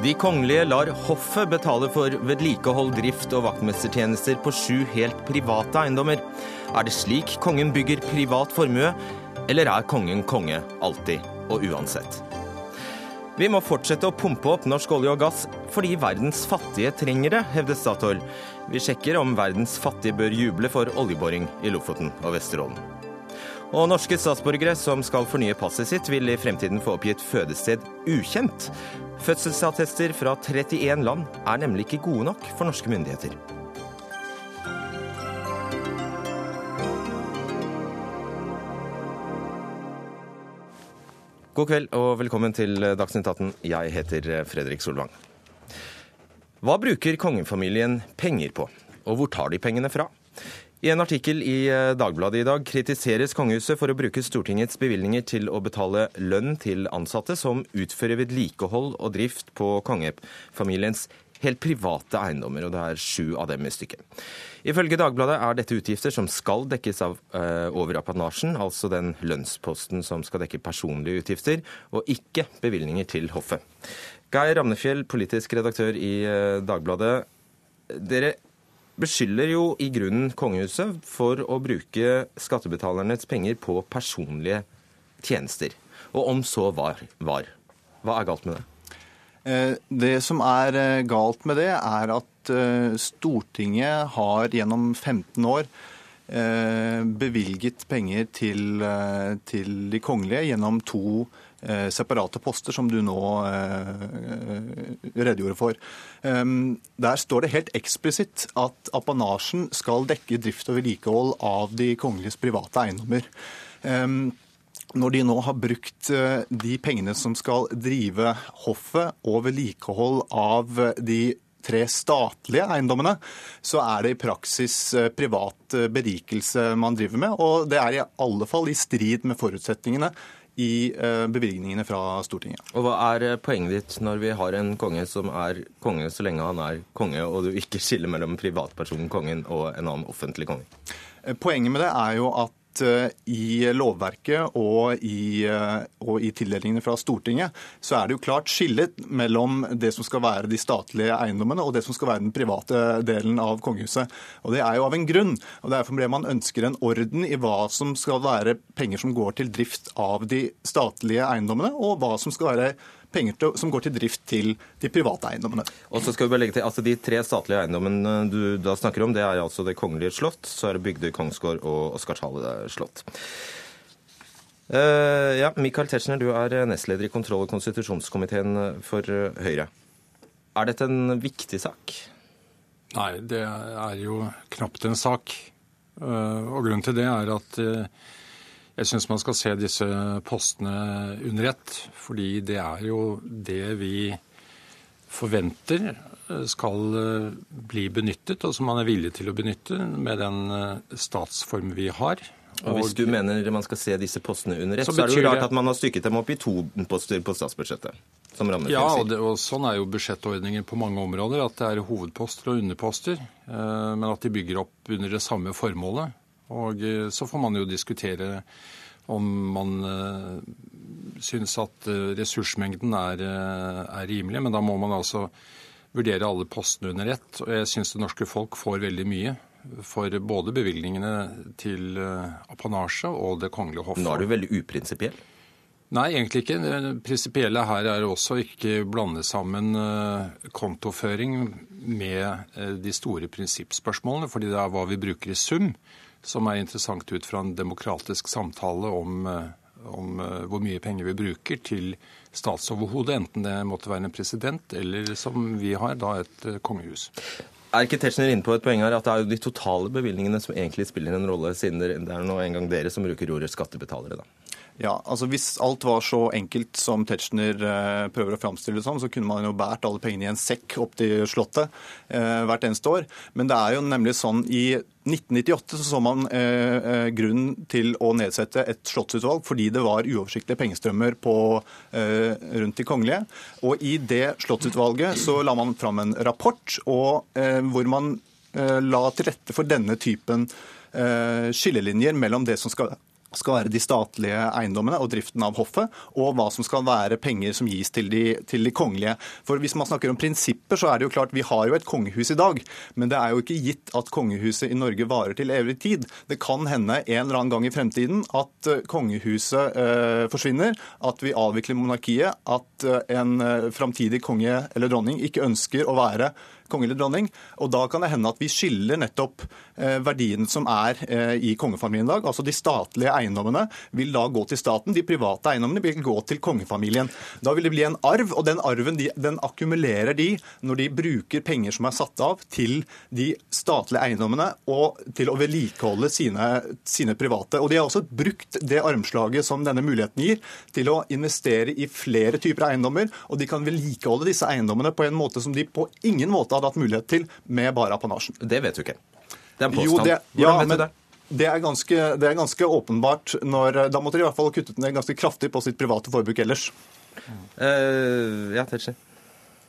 De kongelige lar hoffet betale for vedlikehold, drift og vaktmestertjenester på sju helt private eiendommer. Er det slik kongen bygger privat formue, eller er kongen konge alltid og uansett? Vi må fortsette å pumpe opp norsk olje og gass fordi verdens fattige trenger det, hevder Statoil. Vi sjekker om verdens fattige bør juble for oljeboring i Lofoten og Vesterålen. Og norske statsborgere som skal fornye passet sitt, vil i fremtiden få oppgitt fødested ukjent. Fødselsattester fra 31 land er nemlig ikke gode nok for norske myndigheter. God kveld og velkommen til Dagsnytt 18. Jeg heter Fredrik Solvang. Hva bruker kongefamilien penger på, og hvor tar de pengene fra? I en artikkel i eh, Dagbladet i dag kritiseres kongehuset for å bruke Stortingets bevilgninger til å betale lønn til ansatte som utfører vedlikehold og drift på kongefamiliens helt private eiendommer, og det er sju av dem i stykket. Ifølge Dagbladet er dette utgifter som skal dekkes av, uh, over apanasjen, altså den lønnsposten som skal dekke personlige utgifter, og ikke bevilgninger til hoffet. Geir Ramnefjell, politisk redaktør i uh, Dagbladet. Dere beskylder jo i grunnen kongehuset for å bruke skattebetalernes penger på personlige tjenester. Og om så var, var. Hva er galt med det? Eh, det som er eh, galt med det, er at eh, Stortinget har gjennom 15 år bevilget penger til, til de kongelige gjennom to separate poster, som du nå redegjorde for. Der står det helt eksplisitt at apanasjen skal dekke drift og vedlikehold av de kongeliges private eiendommer. Når de nå har brukt eh, de pengene som skal drive hoffet og vedlikehold av de tre statlige eiendommene, så er det i praksis privat berikelse man driver med. Og det er i alle fall i strid med forutsetningene i eh, bevilgningene fra Stortinget. Og Hva er eh, poenget ditt når vi har en konge som er konge så lenge han er konge, og du ikke skiller mellom privatpersonen kongen og en annen offentlig konge? Eh, poenget med det er jo at Eh, i lovverket og i, eh, og i, tildelingene fra Stortinget, så er det jo klart skillet mellom det som skal være de statlige eiendommene og det som skal være den private delen av kongehuset. Og Det er jo av en grunn. og Derfor ble man ønsker en orden i hva som skal være penger som går til drift av de statlige eiendommene, og hva som skal være penger til, som går til drift til de private eiendommene. Og så skal vi bare legge til, altså De tre statlige eiendommene du da snakker om, det er altså Det kongelige slott, så er det Bygdøy kongsgård og Oscarshalle slott. Uh, ja, Michael Tetzschner, du er nestleder i kontroll- og konstitusjonskomiteen for Høyre. Er dette en viktig sak? Nei, det er jo knapt en sak. Uh, og grunnen til det er at uh, jeg syns man skal se disse postene under ett, fordi det er jo det vi forventer skal eh, bli benyttet, og som man er villig til å benytte med den eh, statsform vi har. Og Hvis du mener man skal se disse postene under ett, så, så er det jo rart at man har stykket dem opp i to poster på statsbudsjettet. ja, og, det, og, sånn er jo budsjettordningen på mange områder. At det er hovedposter og underposter. Eh, men at de bygger opp under det samme formålet. Og eh, så får man jo diskutere om man uh, syns at uh, ressursmengden er, er, rimelig, men da må man altså vurdere alle postene under ett. Og jeg syns det norske folk får veldig mye for både bevilgningene til apanasje og Det kongelige hoff. Nå er du veldig uprinsipiell? Nei, egentlig ikke. Det prinsipielle her er også ikke blande sammen kontoføring med de store prinsippspørsmålene, fordi det er hva vi bruker i sum som er interessant ut fra en demokratisk samtale om, eh, om eh, hvor mye penger vi bruker til statsoverhodet, enten det måtte være en president eller som vi har, da et eh, kongehus. Er ikke Tetzschner inne på et poeng her at det er jo de totale bevilgningene som egentlig spiller en rolle, siden det er nå engang dere som bruker ordet skattebetalere, da? Ja, altså Hvis alt var så enkelt som Tetzschner eh, prøver å framstille det som, så kunne man jo båret alle pengene i en sekk opp til Slottet eh, hvert eneste år. Men det er jo nemlig sånn i 1998 så, så man eh, eh, grunnen til å nedsette et slottsutvalg fordi det var uoversiktlige pengestrømmer på, eh, rundt de kongelige. Og i det slottsutvalget så la man fram en rapport og, eh, hvor man la til rette for denne typen skillelinjer mellom det som skal skal være de statlige eiendommene og driften av hoffet, og hva som skal være penger som gis til de, til de, kongelige. For Hvis man snakker om prinsipper, så er det jo klart vi har jo et kongehus i dag. Men det er jo ikke gitt at kongehuset i Norge varer til evig tid. Det kan hende en eller annen gang i fremtiden at eh, kongehuset eh, forsvinner, at vi avvikler monarkiet, at eh, en eh, framtidig konge eller dronning ikke ønsker å være konge eller dronning. Og da kan det hende at vi skiller nettopp eh, verdiene som er eh, i kongefamilien i dag. Altså de statlige eiendommene vil da gå til staten, de private eiendommene vil gå til kongefamilien. Da vil det bli en arv, og den arven de, den akkumulerer de når de bruker penger som er satt av til de statlige eiendommene og til å vedlikeholde sine, sine private. Og de har også brukt det armslaget som denne muligheten gir, til å investere i flere typer eiendommer, og de kan vedlikeholde disse eiendommene på en måte som de på ingen måte hadde hatt mulighet til med bare apanasjen. Det vet du ikke. Det er en påstand. Jo, det, Hvordan ja, vet men du det? det er, ganske, det er ganske åpenbart når Da måtte de i hvert fall kuttet ned ganske kraftig på sitt private forbruk ellers. Uh, ja, Tetzschner.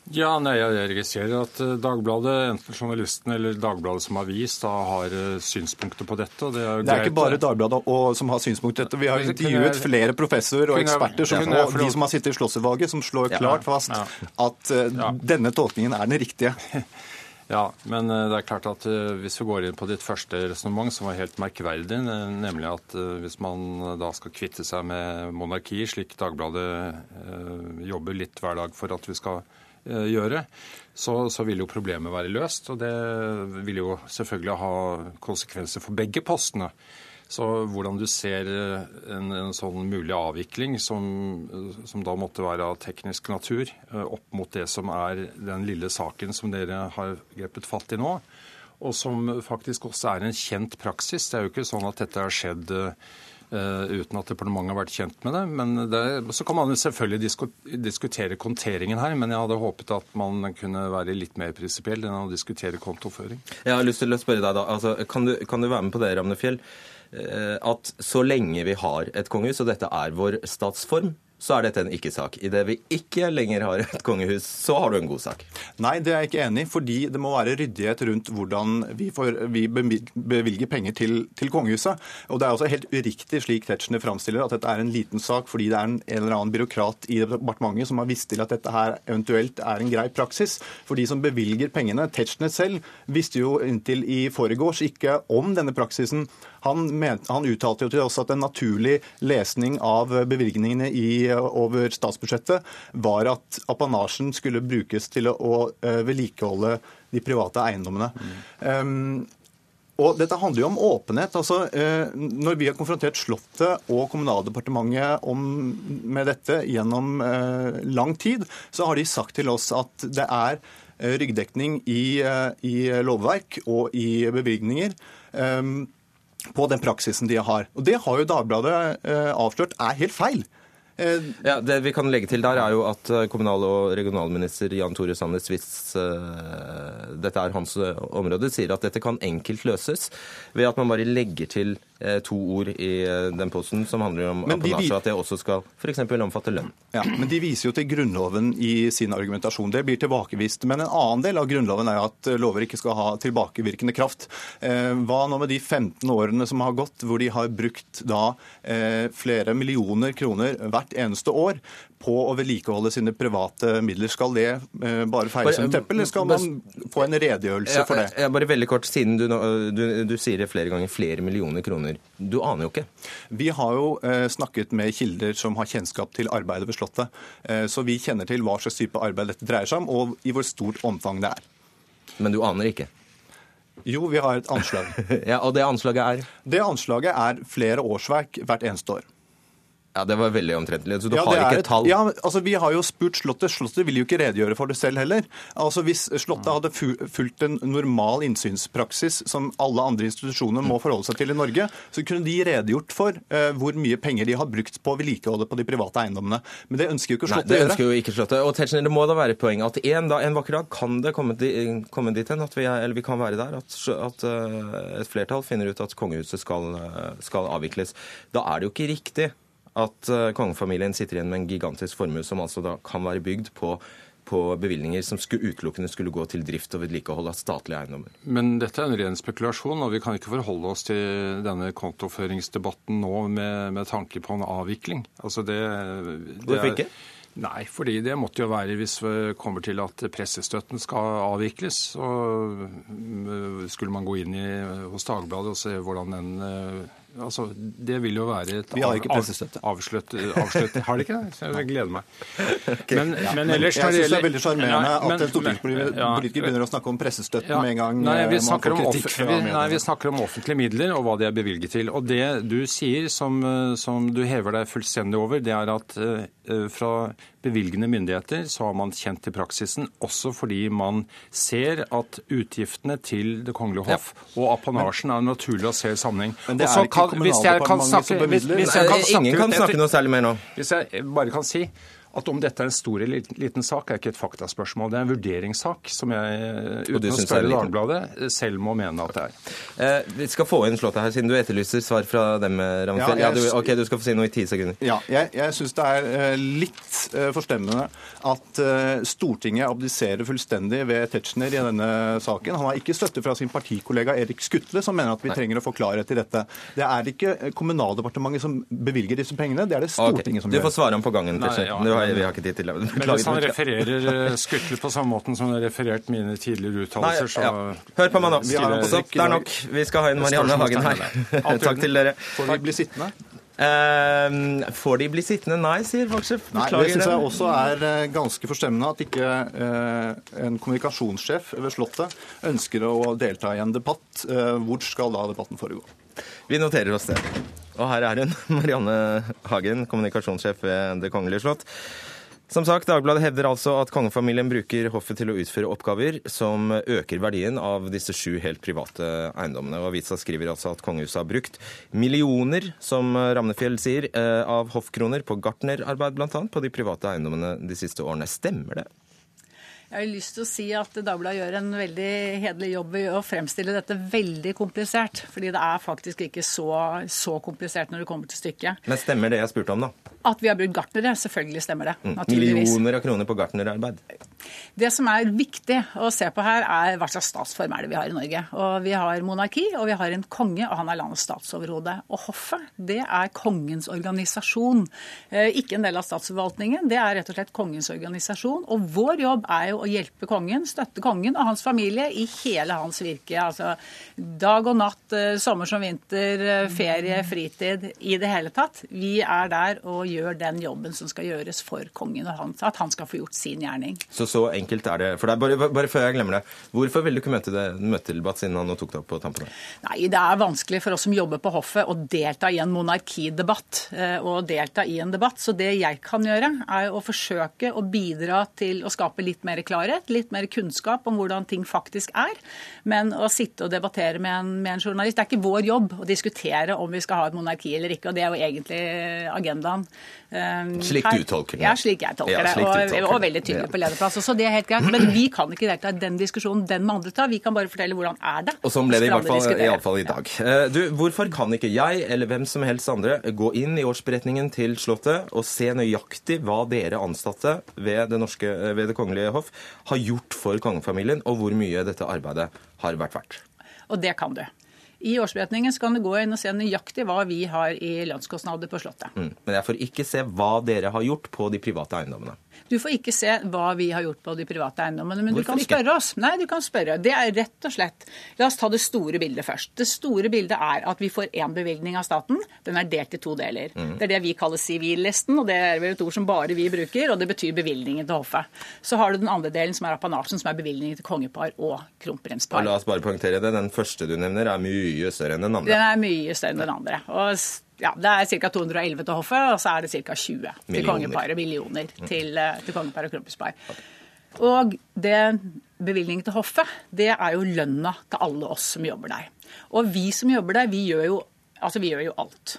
Ja, nei, Jeg registrerer at eh, Dagbladet, enten journalisten eller Dagbladet som avis, da har eh, synspunkter på dette. og Det er, jo Det er ikke greit. bare Dagbladet og, som har synspunkter på dette. Vi har intervjuet jeg- flere professorer og eksperter, som, jeg og de som har sittet i Slåssutvalget, som slår klart fast Ja. at eh, Ja. denne tolkningen er den riktige. Ja, men det er klart at hvis vi går inn på ditt første resonnement, som var helt merkverdig, nemlig at hvis man da skal kvitte seg med monarkiet, slik Dagbladet jobber litt hver dag for at vi skal gjøre, så, så vil jo problemet være løst. Og det vil jo selvfølgelig ha konsekvenser for begge postene. Så hvordan du ser eh, en, en sånn mulig avvikling, som, eh, som da måtte være av teknisk natur, eh, opp mot det som er den lille saken som dere har grepet fatt i nå, og som faktisk også er en kjent praksis. Det er jo ikke sånn at dette har skjedd eh, uten at departementet har vært kjent med det. Men det, så kan man selvfølgelig diskutere konteringen her, men jeg hadde håpet at man kunne være litt mer prinsipiell enn å diskutere kontoføring. Jeg har lyst til å spørre deg da, altså, kan, du, kan du være med på det, Ramnefjell? Eh, At så lenge vi har et kongehus, og dette er vår statsform, så er dette en ikke-sak. Idet vi ikke lenger har et kongehus, så har du en god sak. Nei, det er jeg ikke enig i, fordi det må være ryddighet rundt hvordan vi, får, vi bevilger penger til, til kongehuset. Og det er også helt uriktig, slik Tetzschner framstiller, at dette er en liten sak fordi det er en, eller annen byråkrat i departementet som har visst til at dette her eventuelt er en grei praksis. For de som bevilger pengene, Tetzschner selv, visste jo inntil i foregårs ikke om denne praksisen. Han, ment, han uttalte jo til oss at en naturlig lesning av bevilgningene i, over statsbudsjettet var at apanasjen skulle brukes til å, å eh, vedlikeholde de private eiendommene. Um, og dette handler jo om åpenhet. altså eh, Når vi har konfrontert Slottet og Kommunaldepartementet om, med dette gjennom eh, lang tid, så har de sagt til oss at det er eh, ryggdekning i, i lovverk og i bevilgninger. eh, på den praksisen de har. Og Det har jo Dagbladet eh, avslørt er helt feil. Eh, Ja, Det vi kan legge til der, er jo at eh, kommunal- og regionalminister Jan Tore Sanner, hvis dette er hans område, sier at dette kan enkelt løses ved at man bare legger til to ord i eh, den posten som handler om apanasje, at det også skal f.eks. omfatte lønn. Ja, men De viser jo til Grunnloven i sin argumentasjon. Det blir tilbakevist. Men en annen del av Grunnloven er at lover ikke skal ha tilbakevirkende kraft. Eh, hva nå med de 15 årene som har gått, hvor de har brukt da eh, flere millioner kroner hvert eneste år på å vedlikeholde sine private midler? Skal det eh, bare feies som teppet, eller skal man få en redegjørelse for det? Ja, bare veldig kort, siden du, du, du sier det flere ganger, flere millioner kroner. Du aner jo ikke. Vi har jo eh, snakket med kilder som har kjennskap til arbeidet ved Slottet. Eh, så vi kjenner til hva slags type arbeid dette dreier seg om, og i hvor stort omfang det er. Men du aner ikke. Jo, vi har et anslag. Ja, Og det anslaget er Det anslaget er flere årsverk hvert eneste år. Ja, det var veldig omtrentlig. Så du Ja, har ikke et tall? Ja, altså Vi har jo spurt Slottet. Slottet vil jo ikke redegjøre for det selv heller. Altså Hvis Slottet hadde fulgt en normal innsynspraksis som alle andre institusjoner må forholde seg til i Norge, så kunne de redegjort for uh, hvor mye penger de har brukt på vedlikeholdet på de private eiendommene. Men det ønsker jo ikke Slottet det å gjøre. ønsker jo ikke Slottet. Og Tetzschner, det må da være poeng at en, da, en vakker dag kan det komme, di- komme dit hen at vi, er, eller vi kan være der at, at uh, et flertall finner ut at kongehuset skal, eh, skal avvikles. Da er det jo ikke riktig at eh, kongefamilien sitter igjen med en gigantisk formue som altså da kan være bygd på på bevilgninger som skulle, utelukkende skulle gå til drift og vedlikehold av statlige eiendommer. Men dette er en ren spekulasjon, og vi kan ikke forholde oss til denne kontoføringsdebatten nå med, med tanke på en avvikling. Altså det, det Hvorfor ikke? Nei, fordi det måtte jo være hvis vi kommer til at pressestøtten skal avvikles. Så skulle man gå inn i, hos Dagbladet og se hvordan den eh, Altså, Det vil jo være et Vi har ikke pressestøtte. avsløtt, avsløtt Har de ikke det? Så Jeg gleder meg. Men, men ellers Jeg syns det er veldig sjarmerende at en stortingspolitiker ja, begynner å snakke om pressestøtten ja. med en gang Nei, vi eh, man får om kritikk fra vi, nei, vi snakker om offentlige midler og hva de er bevilget til. Og det du sier, som, eh, som du hever deg fullstendig over, det er at uh, fra bevilgende myndigheter så har man kjent til praksisen, også fordi man ser at utgiftene til Det kongelige hoff og apanasjen er naturlig å se i sammenheng. Men det også er ikke hvis jeg kan Kommunaldepartementet som snakke- hvis- bemidler. hvis jeg Nei, snakke Ingen kan snakke noe særlig mer nå. hvis jeg bare kan si at om dette er en stor eller liten sak, er ikke et faktaspørsmål. Det er en vurderingssak som jeg, uten å spørre? Dagbladet, selv må mene at det er. Eh, vi skal få inn Slottet her, siden du etterlyser svar fra dem, Ramsfjell. Ja, Ja, du, ok, du skal få si noe i ti sekunder. Ja, jeg, jeg syns det er eh, litt eh, forstemmende at eh, Stortinget abdiserer fullstendig ved Tetzschner i denne saken. Han har ikke støtte fra sin partikollega Erik Skutle, som mener at vi trenger å få klarhet i dette. Det er ikke eh, Kommunaldepartementet som bevilger disse pengene, det er det Stortinget Stortinget som Du gjør. får svare ham på gangen. Nei, ja, Du har- vi har ikke tid til det. Men hvis han refererer eh, Skutle på samme måten som han har referert mine tidligere uttalelser, så ja. Hør på meg nå. Stopp, det er nok. Vi skal ha inn Marianne Hagen her. Takk til dere. Får vi bli sittende? Uh, får de bli sittende? Nei, sier Voksjef. Nei, det syns jeg også er eh, ganske forstemmende at ikke uh, en kommunikasjonssjef ved Slottet ønsker å delta i en debatt. Uh, Hvor skal da debatten foregå? Vi noterer oss det. Og her er hun, Marianne Hagen, kommunikasjonssjef ved Det kongelige slott. Som sagt, Dagbladet hevder altså at kongefamilien bruker hoffet til å utføre oppgaver som øker verdien av disse sju helt private eiendommene. Og Avisa skriver altså at kongehuset har brukt millioner, som Ramnefjell sier, eh, av hoffkroner på gartnerarbeid bl.a. på de private eiendommene de siste årene. Stemmer det? Jeg har lyst til å si at Dagbladet gjør en veldig hederlig jobb i å fremstille dette veldig komplisert. Fordi det er faktisk ikke så, så komplisert når det kommer til stykket. Men stemmer det jeg spurte om, da? At vi har brukt gartnere, selvfølgelig stemmer det. Naturligvis. Millioner av kroner på gartnerarbeid. Det som er viktig å se på her, er hva slags statsform er det vi har i Norge. Og Vi har monarki, og vi har en konge, og han er landets statsoverhode. Og hoffet, det er kongens organisasjon. Eh, Ikke en del av statsforvaltningen, det er rett og slett kongens organisasjon. Og vår jobb er jo å hjelpe kongen, støtte kongen og hans familie i hele hans virke. Altså dag og natt, eh, sommer som vinter, eh, ferie, fritid, i det hele tatt. Vi er der og gjør den jobben som skal gjøres for kongen, og han, at han skal få gjort sin gjerning. Så så enkelt er det. For er bare, bare før jeg glemmer det. Hvorfor ville du ikke møte det møtedebatt siden han nå tok det opp på tampen? Nei, det er vanskelig for oss som jobber på hoffet å delta i en monarkidebatt eh, og delta i en debatt. Så det jeg kan gjøre, er å forsøke å bidra til å skape litt mer klarhet, litt mer kunnskap om hvordan ting faktisk er. Men å sitte og debattere med en, med en journalist Det er ikke vår jobb å diskutere om vi skal ha et monarki eller ikke, og det er jo egentlig agendaen. Um, Slik du tolker det. Ja, slik jeg tolker Ja, slik det. Og, og det. veldig tydelig Ja. på lederplass. Så det er helt greit. Men vi kan ikke delta i den diskusjonen den må andre tar. Vi kan bare fortelle hvordan er det. Og sånn ble det i hvert fall, i, hvert fall i dag. Ja. Du, hvorfor kan ikke jeg eller hvem som helst andre gå inn i årsberetningen til Slottet og se nøyaktig hva dere ansatte ved Det, norske, eh, ved det kongelige hoff har gjort for kongefamilien, og hvor mye dette arbeidet har vært verdt? Og det kan du. I årsberetningen så kan du gå inn og se nøyaktig hva vi har i lønnskostnader på Slottet. Mm. Men jeg får ikke se hva dere har gjort på de private eiendommene. Du får ikke se hva vi har gjort på de private eiendommene, men Hvorfor du kan spørre oss. Nei, du kan spørre. Det er rett og slett La oss ta det store bildet først. Det store bildet er at vi får én bevilgning av staten. Den er delt i to deler. Mm. Det er det vi kaller sivillisten, og det er vel et ord som bare vi bruker, og det betyr bevilgningen til hoffet. Så har du den andre delen, som er apanasjen, som er bevilgningen til kongepar og Og kronprinspar. la oss bare poengtere det. Den første du nevner, er mye større enn den andre. Den er mye større enn den andre. Og ja, Det er ca. 211 til hoffet, og så er det ca. 20 til Millioner. kongeparet. Millioner til, eh, til kongepar og kronprinspar. Og det bevilgningen til hoffet, det er jo lønna til alle oss som jobber der. Og vi som jobber der, vi gjør jo, altså vi gjør jo alt.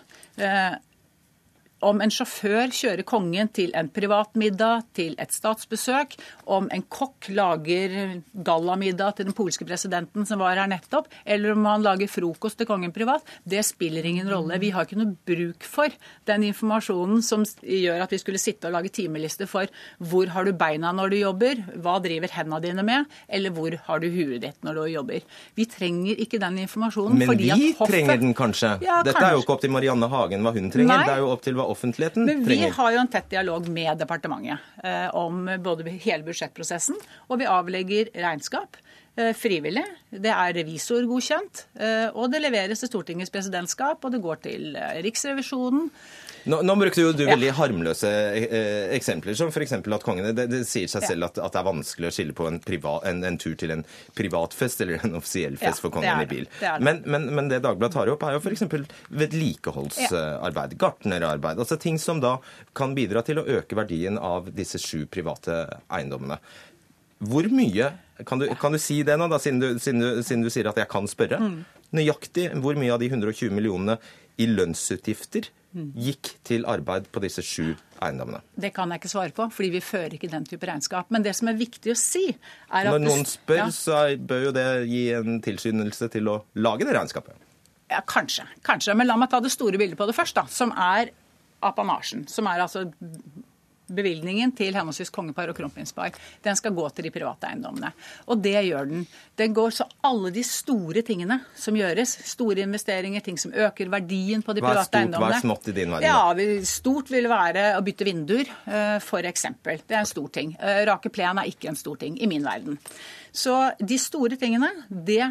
Om en sjåfør kjører kongen til en privat middag, til et statsbesøk, om en kokk lager gallamiddag til den polske presidenten som var her nettopp, eller om han lager frokost til kongen privat, det spiller ingen rolle. Vi har ikke noe bruk for den informasjonen som gjør at vi skulle sitte og lage timelister for hvor har du beina når du jobber, hva driver hendene dine med, eller hvor har du huet ditt når du jobber. Vi trenger ikke den informasjonen. Men vi hoffet... trenger den kanskje? Ja, Dette er jo ikke opp til Marianne Hagen hva hun trenger, Nei. det er jo opp til hva offentligheten Men vi trenger. har jo en tett dialog med departementet eh, om både hele budsjettprosessen, og vi avlegger regnskap eh, frivillig. Det er revisorgodkjent, eh, og det leveres til Stortingets presidentskap, og det går til eh, Riksrevisjonen. Nå, nå brukte jo du Ja. veldig harmløse eh, eksempler, som f.eks. at kongene det, det sier seg selv at, at det er vanskelig å skille på en, privat, en, en tur til en privatfest eller en offisiell fest Ja, for kongen i bil. det. Det. Men, men, men det Dagbladet tar opp, er jo f.eks. vedlikeholdsarbeid, gartnerarbeid. Altså ting som da kan bidra til å øke verdien av disse sju private eiendommene. Hvor mye Kan du, kan du si det nå, da, siden du, siden, du, siden du sier at jeg kan spørre? Mm. Nøyaktig hvor mye av de 120 millionene i lønnsutgifter. Gikk til arbeid på disse sju eiendommene? Det kan jeg ikke svare på, fordi vi fører ikke den type regnskap. Men det som er viktig å si, er at Når noen spør, Ja. så bør jo det gi en tilskyndelse til å lage det regnskapet. Ja, kanskje. kanskje. Men la meg ta det store bildet på det først, da, som er apanasjen. Som er altså bevilgningen til henholdsvis kongepar og kronprinspar. Den skal gå til de private eiendommene. Og det gjør den. Den går så alle de store tingene som gjøres, store investeringer, ting som øker verdien på de private stort, hva er smått i din verden, Ja, Stort vil være å bytte vinduer, eh, f.eks. Det er en stor ting. Eh, Rake plen er ikke en stor ting i min verden. Så de store tingene, det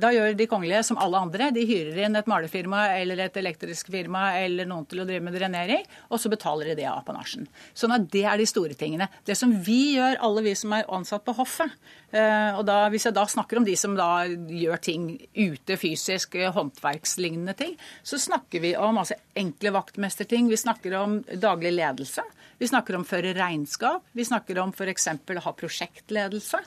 da gjør de kongelige som alle andre. De hyrer inn et malerfirma eller et elektrisk firma eller noen til å drive med drenering, og så betaler de det av apanasjen. Sånn at det er de store tingene. Det som vi gjør, alle vi som er ansatt på hoffet, eh, og da, hvis jeg da snakker om de som da gjør ting ute fysisk, eh, håndverkslignende ting, så snakker vi om altså, enkle vaktmesterting. Vi snakker om daglig ledelse. Vi snakker om føre regnskap. Vi snakker om f.eks. å ha prosjektledelse.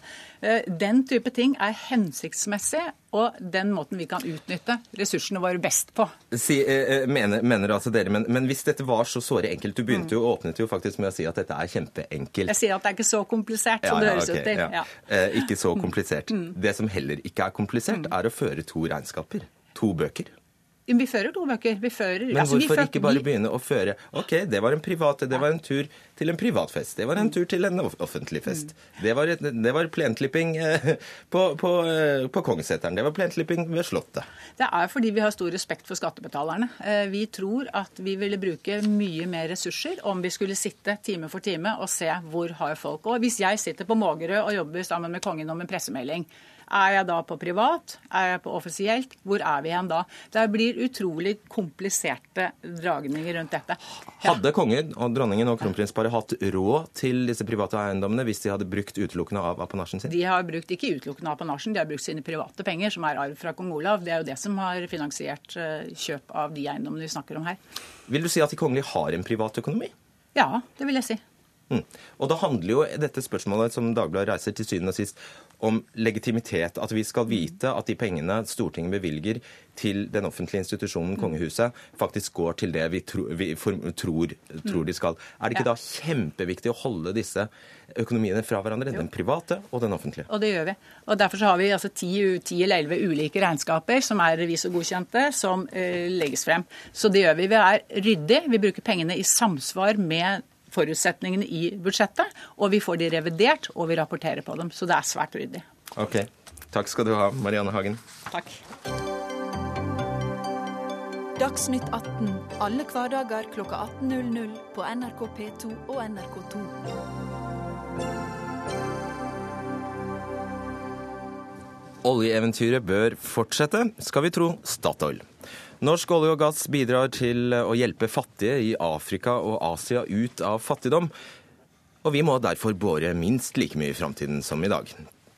Eh, Den type ting er hensiktsmessig, og den måten vi kan utnytte ressursene våre best på. Si, eh, eh, mener, mener altså dere, men, men hvis dette var så såre enkelt Du begynte jo, åpnet jo faktisk med å si at dette er kjempeenkelt. Jeg sier at det er ikke så komplisert som det høres okay, ut til. ja. Ja. Eh, ikke så komplisert. Det som heller ikke er komplisert, Mm. er å føre to regnskaper. To bøker. Vi fører to bøker. Vi fører, Men altså, vi hvorfor ikke bare begynne å føre OK, det var en privat, det var en tur til en privat fest. Det var en tur til en offentlig fest. Det var, et, det var plenklipping eh, på, på, eh, på Kongsseteren. Det var plenklipping ved Slottet. Det er fordi vi har stor respekt for skattebetalerne. Eh, Vi tror at vi ville bruke mye mer ressurser om vi skulle sitte time for time og se hvor har folk Og hvis jeg sitter på Mågerø og jobber sammen med kongen om en pressemelding, er jeg da på privat? Er jeg på offisielt? Hvor er vi igjen da? Det blir utrolig kompliserte dragninger rundt dette. Ja. Hadde kongen og dronningen og kronprinsparet hatt råd til disse private eiendommene hvis de hadde brukt utelukkende av apanasjen sin? De har brukt ikke utelukkende apanasjen, de har brukt sine private penger, som er arv fra kong Olav. Det er jo det som har finansiert eh, kjøp av de eiendommene vi snakker om her. Vil du si at de kongelige har en privat økonomi? Ja, det vil jeg si. Mm. Og da handler jo dette spørsmålet som Dagbladet reiser til syvende og sist om legitimitet. At vi skal vite at de pengene Stortinget bevilger til den offentlige institusjonen Kongehuset, faktisk går til det vi, tro, vi for, tror, tror de skal. Er det ikke Ja. da kjempeviktig å holde disse økonomiene fra hverandre? Den private og den offentlige. Og det gjør vi. Og Derfor så har vi altså 10, 10 eller 11 ulike regnskaper som er revisorgodkjente, som uh, legges frem. Så det gjør vi. Vi er ryddig. Vi bruker pengene i samsvar med forutsetningene i budsjettet. Og vi får de revidert, og vi rapporterer på dem. Så det er svært ryddig. Ok. Takk skal du ha, Marianne Hagen. Takk. Dagsnytt 18 alle hverdager klokka 18.00 på NRK P2 og NRK2. Oljeeventyret bør fortsette, skal vi tro Statoil. Norsk olje og gass bidrar til å hjelpe fattige i Afrika og Asia ut av fattigdom. Og vi må derfor bore minst like mye i framtiden som i dag.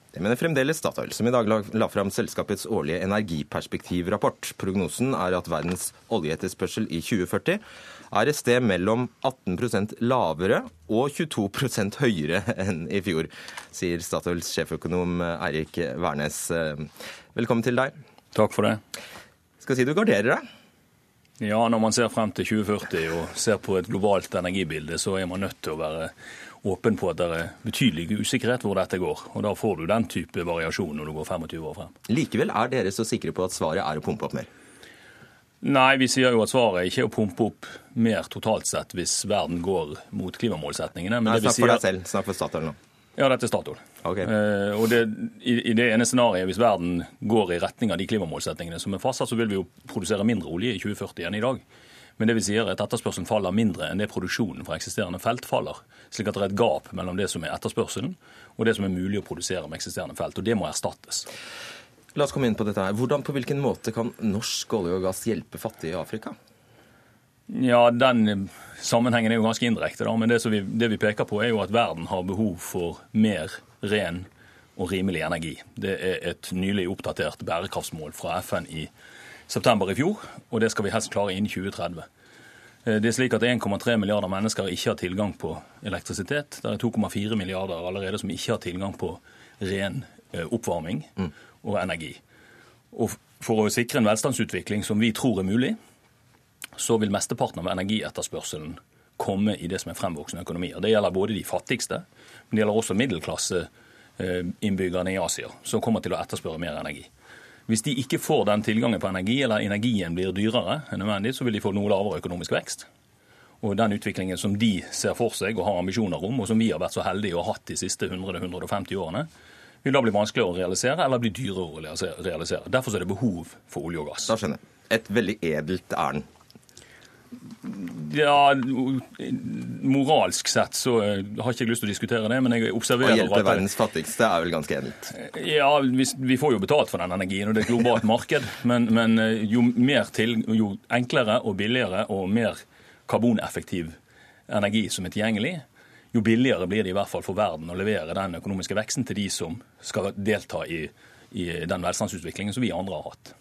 Det mener fremdeles Statoil, som i dag la, fram selskapets årlige energiperspektivrapport. Prognosen er at verdens oljeetterspørsel i 2040 er et sted mellom 18% lavere og 22% høyere enn i fjor, sier Statoils sjeføkonom Eirik Wærnes. Velkommen til deg. Takk for det. Skal si du garderer deg. Ja, når man ser frem til 2040 og ser på et globalt energibilde, så er man nødt til å være åpen på at det er betydelig usikkerhet hvor dette går. Og Da får du den type variasjon når du går 25 år frem. Likevel er dere så sikre på at svaret er å pumpe opp mer? Nei, vi sier jo at svaret ikke er å pumpe opp mer totalt sett hvis verden går mot klimamålsetningene. Men Nei, snakk for deg selv. Snakk for Statoil nå. Ja, dette er Statoil. Okay. Eh, og det, i, i, det ene scenarioet, hvis verden går i retning av de klimamålsettingene som er fastsatt, så vil vi jo produsere mindre olje i 2040 enn i dag. Men det vi sier er at etterspørselen faller mindre enn det produksjonen fra eksisterende felt faller. Slik at det er et gap mellom det som er etterspørselen og det som er mulig å produsere med eksisterende felt. Og det må erstattes. La oss komme inn på dette her. Hvordan, På hvilken måte kan norsk olje og gass hjelpe fattige i Afrika? Ja, Den sammenhengen er jo ganske indirekte. da, Men det, vi, det vi peker på, er jo at verden har behov for mer ren og rimelig energi. Det er et nylig oppdatert bærekraftsmål fra FN i september i fjor, og det skal vi helst klare innen 2030. Eh, det er slik at 1,3 milliarder mennesker ikke har tilgang på elektrisitet. Det er 2,4 milliarder allerede som ikke har tilgang på ren eh, oppvarming og energi. Og For å sikre en velstandsutvikling som vi tror er mulig, så vil mesteparten av energietterspørselen komme i det som er fremvoksende økonomier. Det gjelder både de fattigste, men det gjelder også middelklasseinnbyggerne i Asia, som kommer til å etterspørre mer energi. Hvis de ikke får den tilgangen på energi, eller energien blir dyrere enn nødvendig, så vil de få noe lavere økonomisk vekst. Og den utviklingen som de ser for seg og har ambisjoner om, og som vi har vært så heldige ha hatt de siste 100-150 årene, vil da bli vanskeligere å realisere eller bli dyrere å realisere. Derfor er det behov for olje og gass. Da skjønner jeg. Et veldig edelt ærend. Ja, Moralsk sett så eh, har ikke jeg lyst til å diskutere det, men jeg observerer Å hjelpe verdens fattigste er vel ganske edelt? Ja, vi, får jo betalt for den energien, og det er et globalt marked. Men, men eh, jo, til, jo, enklere og billigere og mer karboneffektiv energi som er tilgjengelig, jo billigere blir det i hvert fall for verden å levere den økonomiske veksten til de som skal delta i, i den velstandsutviklingen som vi andre har hatt.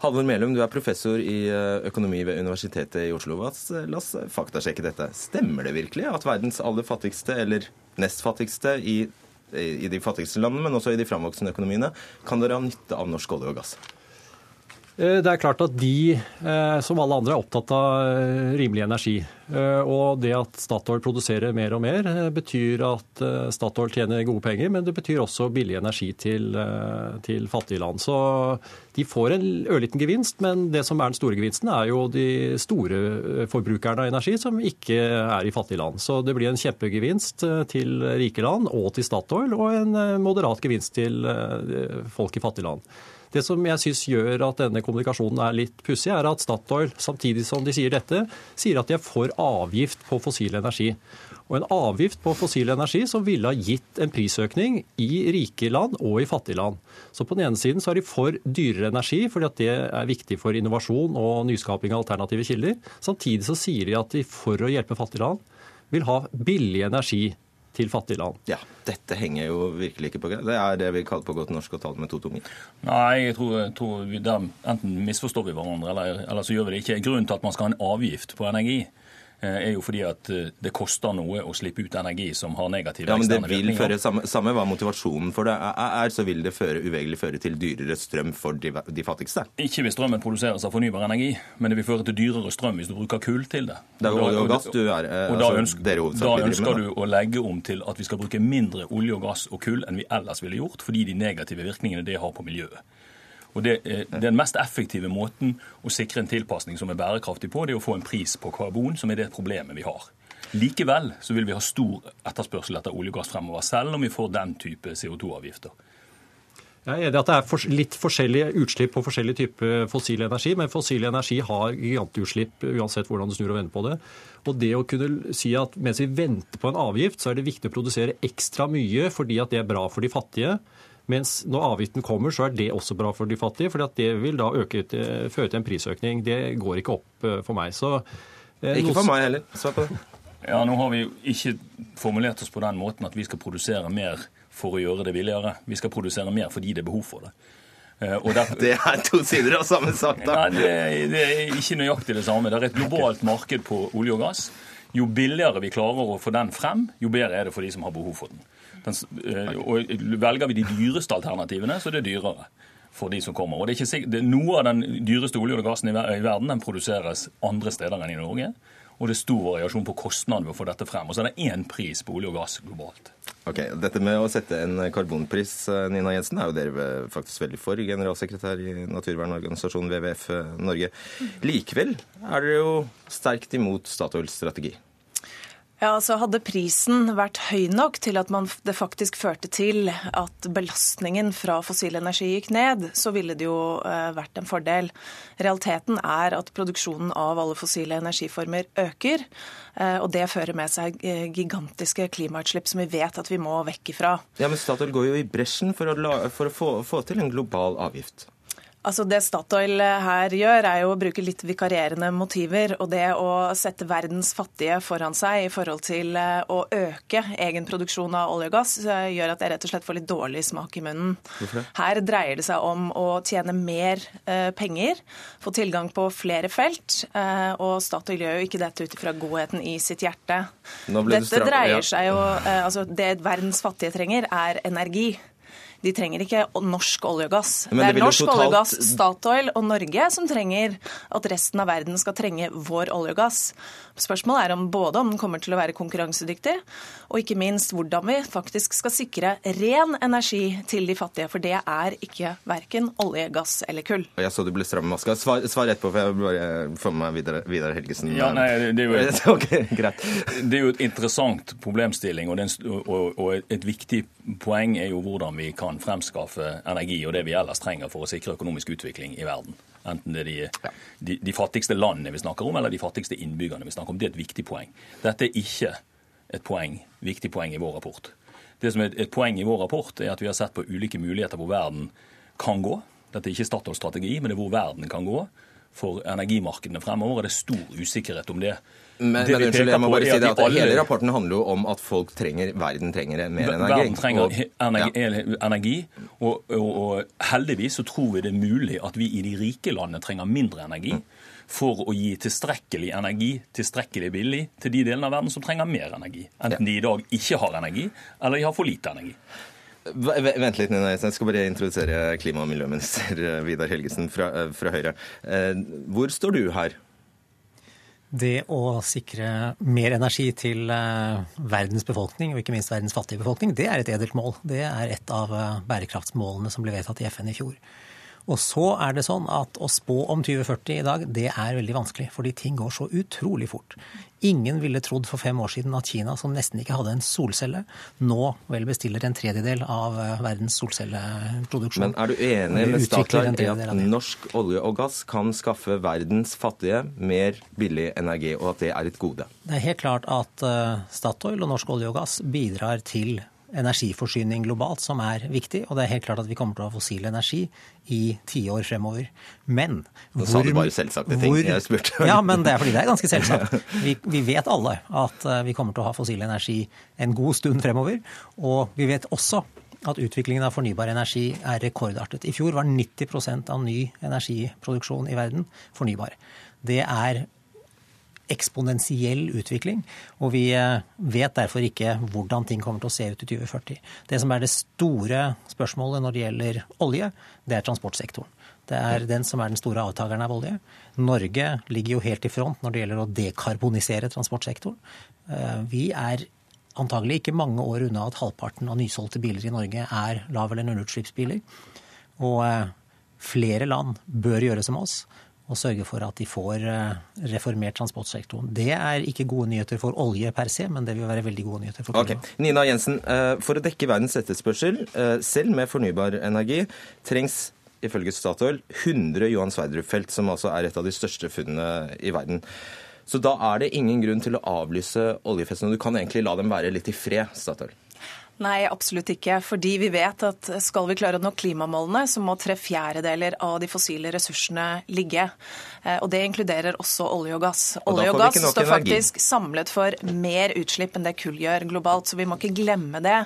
Halvor Melum, du er professor i eh, økonomi ved Universitetet i Oslo. La oss faktasjekke dette. Stemmer det virkelig at verdens aller fattigste, eller nest fattigste i, i de fattigste landene, men også i de framvoksende økonomiene, kan dere ha nytte av norsk olje og gass? Eh, det er klart at de, eh, som alle andre, er opptatt av eh, rimelig energi. Og det at Statoil produserer mer og mer, betyr at Statoil tjener gode penger, men det betyr også billig energi til, til fattige land. Så de får en ørliten gevinst, men det som er den store gevinsten, er jo de store forbrukerne av energi som ikke er i fattige land. Så det blir en kjempegevinst til rike land og til Statoil, og en moderat gevinst til folk i fattige land. Det som jeg syns gjør at denne kommunikasjonen er litt pussig, er at Statoil, samtidig som de sier dette, sier at de er for avgift på fossil energi. Og en avgift på fossil energi som ville ha gitt en prisøkning i rike land og i fattige land. Så på den ene siden så er de for dyrere energi, fordi at det er viktig for innovasjon og nyskaping av alternative kilder. Samtidig så sier de at de for å hjelpe fattige land vil ha billig energi til fattige land. Ja, Dette henger jo virkelig ikke på greip. Det er det vi kaller på godt norsk å tale med to tunger. Nei, jeg tror, jeg tror vi, der, enten misforstår vi hverandre, eller, eller så gjør vi det ikke. Grunnen til at man skal ha en avgift på energi, er jo fordi at eh, det koster noe å slippe ut energi som har negative ja, men det vil føre, samme, samme hva motivasjonen for det er, så vil det føre, uvegerlig føre til dyrere strøm for de, de, fattigste? Ikke hvis strømmen produseres av fornybar energi, men det vil føre til dyrere strøm hvis du bruker kull til det. Det er jo olje og gass du er, og da, altså, ønsker, da ønsker du å legge om til at vi skal bruke mindre olje og gass og kull enn vi ellers ville gjort, fordi de negative virkningene det har på miljøet. Og det, Den mest effektive måten å sikre en tilpasning som er bærekraftig på, det er å få en pris på karbon, som er det problemet vi har. Likevel så vil vi ha stor etterspørsel etter olje og gass fremover, selv om vi får den type CO2-avgifter. Jeg er enig at det er litt forskjellige utslipp på forskjellig type fossil energi, men fossil energi har gigantutslipp uansett hvordan du snur og vender på det. Og det å kunne si at mens vi venter på en avgift, så er det viktig å produsere ekstra mye fordi at det er bra for de fattige. Mens når avgiften kommer, så er det også bra for de fattige, for det vil da øke, føre til en prisøkning. Det går ikke opp eh, for meg. Så, eh, ikke for meg heller. Svar på det. Ja, Nå har vi jo ikke formulert oss på den måten at vi skal produsere mer for å gjøre det billigere. Vi skal produsere mer fordi det er behov for det. Eh, derfor, det er to sider av samme sak, da. Nei, det, det, er ikke nøyaktig det samme. Det er et globalt marked på olje og gass. Jo billigere vi klarer å få den frem, jo bedre er det for de som har behov for den. Den, eh, og velger vi de dyreste alternativene, så er det dyrere. for de som kommer. Og det er ikke sikkert, det, Noe av den dyreste olje og gassen i verden den produseres andre steder enn i Norge. Og det er stor variasjon på kostnaden ved å få dette frem. Og så er det én pris på olje og gass globalt. Ok, Dette med å sette en karbonpris, eh, Nina Jensen, er jo dere faktisk veldig for, generalsekretær i naturvernorganisasjonen WWF eh, Norge. Likevel er dere jo sterkt imot Statoils strategi. Ja, altså Hadde prisen vært høy nok til at man, det faktisk førte til at belastningen fra fossil energi gikk ned, så ville det jo eh, vært en fordel. Realiteten er at produksjonen av alle fossile energiformer øker. Eh, og det fører med seg eh, gigantiske klimautslipp som vi vet at vi må vekk ifra. Ja, Men Statoil går jo i bresjen for å, la, for å få, få til en global avgift. Altså Det Statoil eh, her gjør, er jo å bruke litt vikarierende motiver. Og det å sette verdens fattige foran seg i forhold til eh, å øke egen produksjon av olje og gass, eh, gjør at jeg rett og slett får litt dårlig smak i munnen. Her dreier det seg om å tjene mer penger, få tilgang på flere felt. Og Statoil gjør jo ikke dette ut ifra godheten i sitt hjerte. Dette dreier seg jo altså Det verdens fattige trenger, er energi. De trenger ikke norsk olje og gass. Det, det er norsk totalt... olje og gass, Statoil og Norge som trenger at resten av verden skal trenge vår olje og gass. Spørsmålet er om både om den kommer til å være konkurransedyktig, og ikke minst hvordan vi faktisk skal sikre ren energi til de fattige. For det er ikke verken olje, gass eller kull. Jeg så du ble stram i maska. Svar, svar etterpå, for jeg vil bare få med meg Vidar, Vidar Helgesen. Ja, nei, det, er jo et, okay, det er jo et interessant problemstilling, og, en, og, og et viktig poeng er jo hvordan vi kan fremskaffe energi og det vi ellers trenger for å sikre økonomisk utvikling i verden. Enten det er de, de, de, fattigste landene vi snakker om, eller de fattigste innbyggerne vi snakker om. Det er et viktig poeng. Dette er ikke et poeng, viktig poeng i vår rapport. Det som er et poeng i vår rapport, er at vi har sett på ulike muligheter hvor verden kan gå. Dette er ikke Statoils strategi, men det er hvor verden kan gå for energimarkedene fremover. og Det er stor usikkerhet om det. Men, men unnskyld, jeg må bare si det at. Hele rapporten handler jo om at folk trenger, verden trenger mer energi. Verden trenger og, energi, ja. energi og, og, og, heldigvis så tror vi det er mulig at vi i de rike landene trenger mindre energi. For å gi tilstrekkelig energi tilstrekkelig billig til de delene av verden som trenger mer energi. Enten de i dag ikke har energi, eller de har for lite energi. Vent litt, Nina. Jeg skal bare introdusere klima- og miljøminister Vidar Helgesen fra, fra Høyre. Eh, hvor står du her? Det å sikre mer energi til eh, verdens befolkning, og ikke minst verdens fattige befolkning, det er et edelt mål. Det er et av eh, bærekraftsmålene som ble vedtatt i FN i fjor. Og så er det sånn at å spå om 2040 i dag, det er veldig vanskelig. Fordi ting går så utrolig fort. Ingen ville trodd for fem år siden at Kina, som nesten ikke hadde en solcelle, nå vel bestiller en tredjedel av eh, verdens solcelleproduksjon. Men er du enig med Statoil i at norsk olje og gass kan skaffe verdens fattige mer billig energi, og at det er et gode? Det er helt klart at eh, Statoil og norsk olje og gass bidrar til energiforsyning globalt som er viktig, og det er helt klart at vi kommer til å ha fossil energi i tiår fremover. Men Nå sa du bare selvsagte ting. Hvor, jeg spurte. ja, men det er fordi det er ganske selvsagt. Vi, vi, vet alle at eh, vi kommer til å ha fossil energi en god stund fremover. Og vi vet også at utviklingen av fornybar energi er rekordartet. I fjor var 90% av ny energiproduksjon i verden fornybar. Det er eksponentiell utvikling. Og vi eh, vet derfor ikke hvordan ting kommer til å se ut i 2040. Det som er det store spørsmålet når det gjelder olje, det er transportsektoren. Det er den som er den store avtakeren av olje. Norge ligger jo helt i front når det gjelder å dekarbonisere transportsektoren. Eh, vi er antagelig ikke mange år unna at halvparten av nysolgte biler i Norge er lav- eller nullutslippsbiler. Og eh, flere land bør gjøre som oss og sørge for at de får eh, reformert transportsektoren. Det er ikke gode nyheter for olje per se, men det vil være veldig gode nyheter for klima. Okay. Nina Jensen, eh, for å dekke verdens etterspørsel, eh, selv med fornybar energi, trengs ifølge Statoil 100 Johan Sverdrup-felt, som altså er et av de største funnene i verden. Så da er det ingen grunn til å avlyse oljefestene. Du kan egentlig la dem være litt i fred, Statoil? Nei, absolutt ikke. Fordi vi vet at skal vi klare å nå klimamålene, så må tre fjerdedeler av de fossile ressursene ligge. Eh, og det inkluderer også olje og gass. Olje og, og gass står faktisk samlet for mer utslipp enn det kull gjør globalt, så vi må ikke glemme det.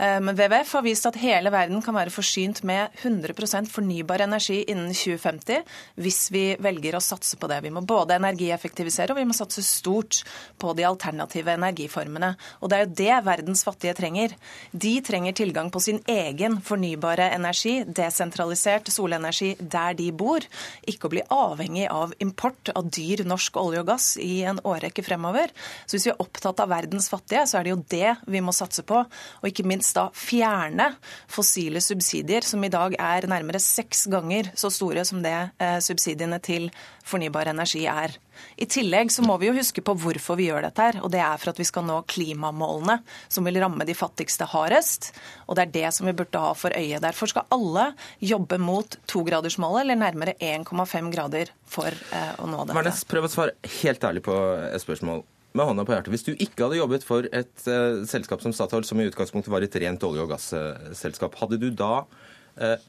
Eh, men WWF har vist at hele verden kan være forsynt med 100% fornybar energi innen 2050 hvis vi velger å satse på det. Vi må både energieffektivisere og vi må satse stort på de alternative energiformene. Og det er jo det verdens fattige trenger. De trenger tilgang på sin egen fornybare energi, desentralisert solenergi der de bor. Ikke å bli avhengig av import av dyr norsk olje og gass i en årrekke fremover. Så hvis vi er opptatt av verdens fattige, så er det jo det vi må satse på. Og ikke minst da fjerne fossile subsidier, som i dag er nærmere seks ganger så store som det eh, subsidiene til fornybar energi er. I tillegg så må vi jo huske på hvorfor vi gjør dette. her, og Det er for at vi skal nå klimamålene som vil ramme de fattigste hardest. Og Det er det som vi burde ha for øye. Derfor skal alle jobbe mot togradersmålet, eller nærmere 1,5 grader for eh, å nå dette. Vernes, prøv å svare helt ærlig på et spørsmål. Med hånda på hjertet. Hvis du ikke hadde jobbet for et uh, selskap som Statoil, som i utgangspunktet var et rent olje- og gasselskap, hadde du da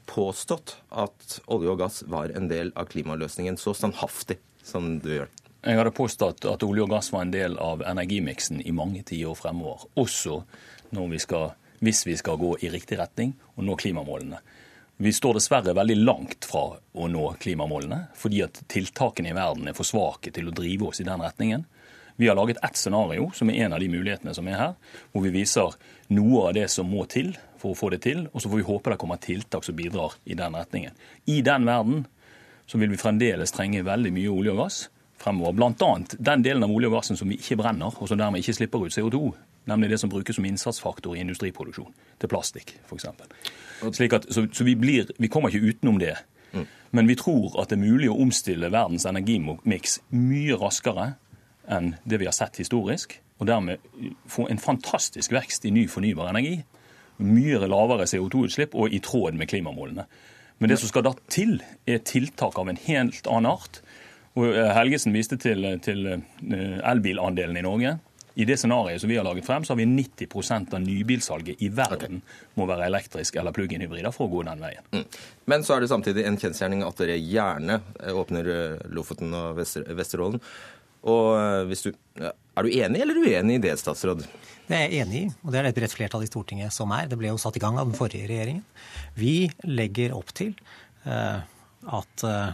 påstått at olje og gass var en del av klimaløsningen så standhaftig som du gjør? Jeg hadde påstått at olje og gass var en del av energimiksen i mange tiår fremover. Også vi skal, hvis vi skal gå i riktig retning og nå klimamålene. Vi står dessverre veldig langt fra å nå klimamålene, fordi at tiltakene i verden er for svake til å drive oss i den retningen. Vi har laget ett scenario, som er en av de mulighetene som er her, hvor vi viser noe av det som må til for å få det til, og så får vi håpe det kommer tiltak som bidrar i den retningen. I den verden så vil vi fremdeles trenge veldig mye olje og gass fremover. Bl.a. den delen av olje og gassen som vi ikke brenner, og som dermed ikke slipper ut CO2. Nemlig det som brukes som innsatsfaktor i industriproduksjon. Til plastikk, f.eks. Så, så vi, blir, vi, kommer ikke utenom det. Mm. Men vi tror at det er mulig å omstille verdens energimiks mye raskere enn det vi har sett historisk. Og dermed få en fantastisk vekst i ny fornybar energi. Mye lavere CO2-utslipp og i tråd med klimamålene. Men det som skal da til, er tiltak av en helt annen art og eh, Helgesen viste til, til eh, elbilandelen i Norge. I det scenarioet som vi har laget frem, så har vi 90% av nybilsalget i verden okay. må være elektrisk eller plug-in-hybrider for å gå den veien. Mm. Men så er det samtidig en kjensgjerning at dere gjerne eh, åpner Lofoten og Vesterålen. Og hvis du, Er du enig eller uenig i det, statsråd? Det er jeg enig i, og det er det et bredt flertall i Stortinget som er. Det ble jo satt i gang av den forrige regjeringen. Vi legger opp til uh, at uh,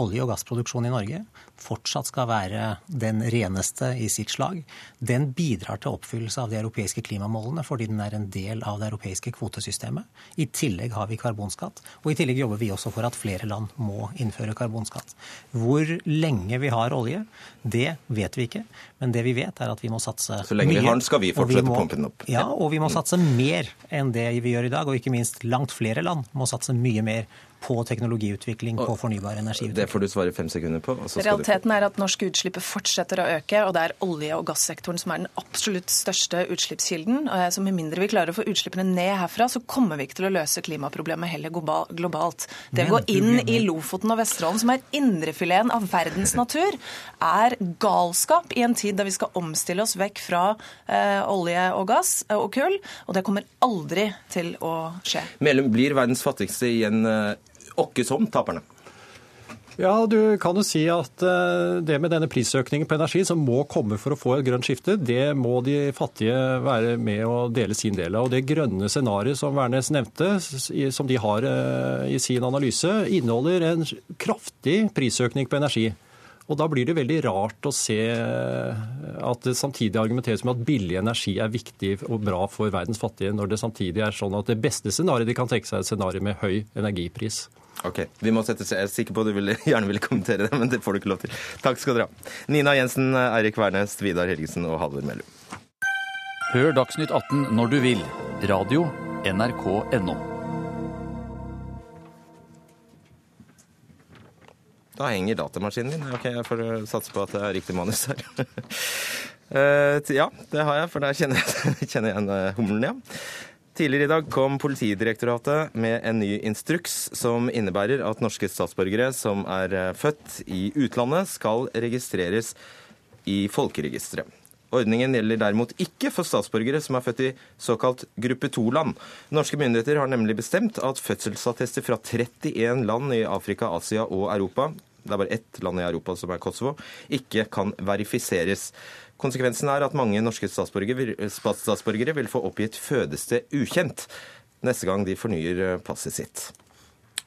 olje- og gassproduksjon i Norge fortsatt skal være den reneste i sitt slag. Den bidrar til oppfyllelse av de europeiske klimamålene fordi den er en del av det europeiske kvotesystemet. I tillegg har vi karbonskatt, og i tillegg jobber vi også for at flere land må innføre karbonskatt. Hvor lenge vi har olje, det vet vi ikke, men det vi vet er at vi må satse mye. Så lenge vi har den, skal vi fortsette vi må, pumpen opp. Ja, og vi må satse mer enn det vi gjør i dag, og ikke minst langt flere land må satse mye mer på teknologiutvikling, på fornybar energiutvikling. Det får du svare fem sekunder på. Realiteten er at norske utslipp fortsetter å øke, og det er olje- og gassektoren som er den absolutt største utslippskilden. Så med mindre vi klarer å få utslippene ned herfra, så kommer vi ikke til å løse klimaproblemet heller globalt. Det å gå inn i Lofoten og Vesterålen, som er indrefileten av verdens natur, er galskap i en tid da vi skal omstille oss vekk fra eh, olje og gass og kull, og det kommer aldri til å skje. Melum blir verdens fattigste i en eh, åkke som taperne? Ja, du kan jo si at eh, det med denne prisøkningen på energi som må komme for å få et grønt skifte, det må de fattige være med å dele sin del av. Og det grønne scenarioet som Wærnes nevnte, som de har eh, i sin analyse, inneholder en kraftig prisøkning på energi. Og Da blir det veldig rart å se eh, at det samtidig argumenteres med at billig energi er viktig og bra for verdens fattige, når det samtidig er sånn at det beste scenarioet de kan tenke seg, er et scenario med høy energipris. Ok, vi må sette seg. Jeg er sikker på at du vil, gjerne ville kommentere det, men det får du ikke lov til. Takk skal dere ha. Nina Jensen, Eirik Wærnes, Vidar Helgesen og Halvor Mellum. Hør Dagsnytt 18 når du vil. Radio NRK NO. Da henger datamaskinen din. Ok, Jeg får satse på at det er riktig manus her. uh, ja, det har jeg, for der kjenner jeg, kjenner jeg igjen uh, humlen, ja. Tidligere i dag kom Politidirektoratet med en ny instruks som innebærer at norske statsborgere som er eh, født i utlandet, skal registreres i folkeregisteret. Ordningen gjelder derimot ikke for statsborgere som er født i såkalt gruppe 2-land. Norske myndigheter har nemlig bestemt at fødselsattester fra 31 land i Afrika, Asia og Europa det er bare ett land i Europa som er Kosovo, ikke kan verifiseres. Konsekvensen er at mange norske statsborgere, vil få oppgitt fødested ukjent neste gang de fornyer passet sitt.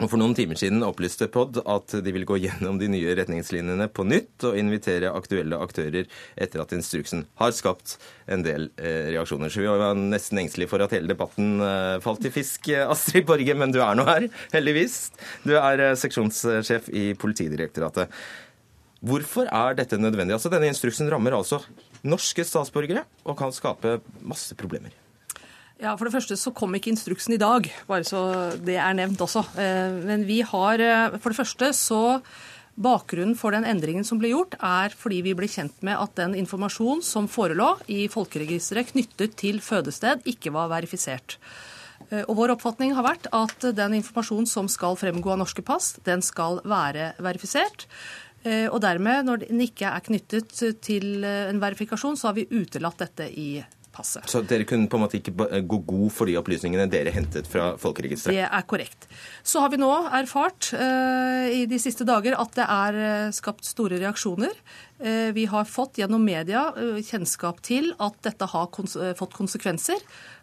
Og For noen timer siden opplyste POD at de vil gå gjennom de nye retningslinjene på nytt og invitere aktuelle aktører etter at instruksen har skapt en del eh, reaksjoner. Så vi var nesten engstelige for at hele debatten eh, falt i fisk, eh, Astrid Borge, men du er nå her, heldigvis. Du er eh, seksjonssjef i Politidirektoratet. Hvorfor er dette nødvendig? Altså, Denne instruksen rammer altså norske statsborgere og kan skape masse problemer. Ja, For det første så kom ikke instruksen i dag, bare så det er nevnt også. Eh, men vi har eh, For det første så Bakgrunnen for den endringen som ble gjort, er fordi vi ble kjent med at den informasjonen som forelå i folkeregisteret knyttet til fødested, ikke var verifisert. Eh, og Vår oppfatning har vært at den informasjonen som skal fremgå av norske pass, den skal være verifisert. Og dermed, når den ikke er knyttet til en verifikasjon, så har vi utelatt dette i passet. Så dere kunne på en måte ikke gå god for de opplysningene dere hentet fra folkeregisteret? Det er korrekt. Så har vi nå erfart i de siste dager at det er skapt store reaksjoner. Vi har fått gjennom media kjennskap til at dette har kons fått konsekvenser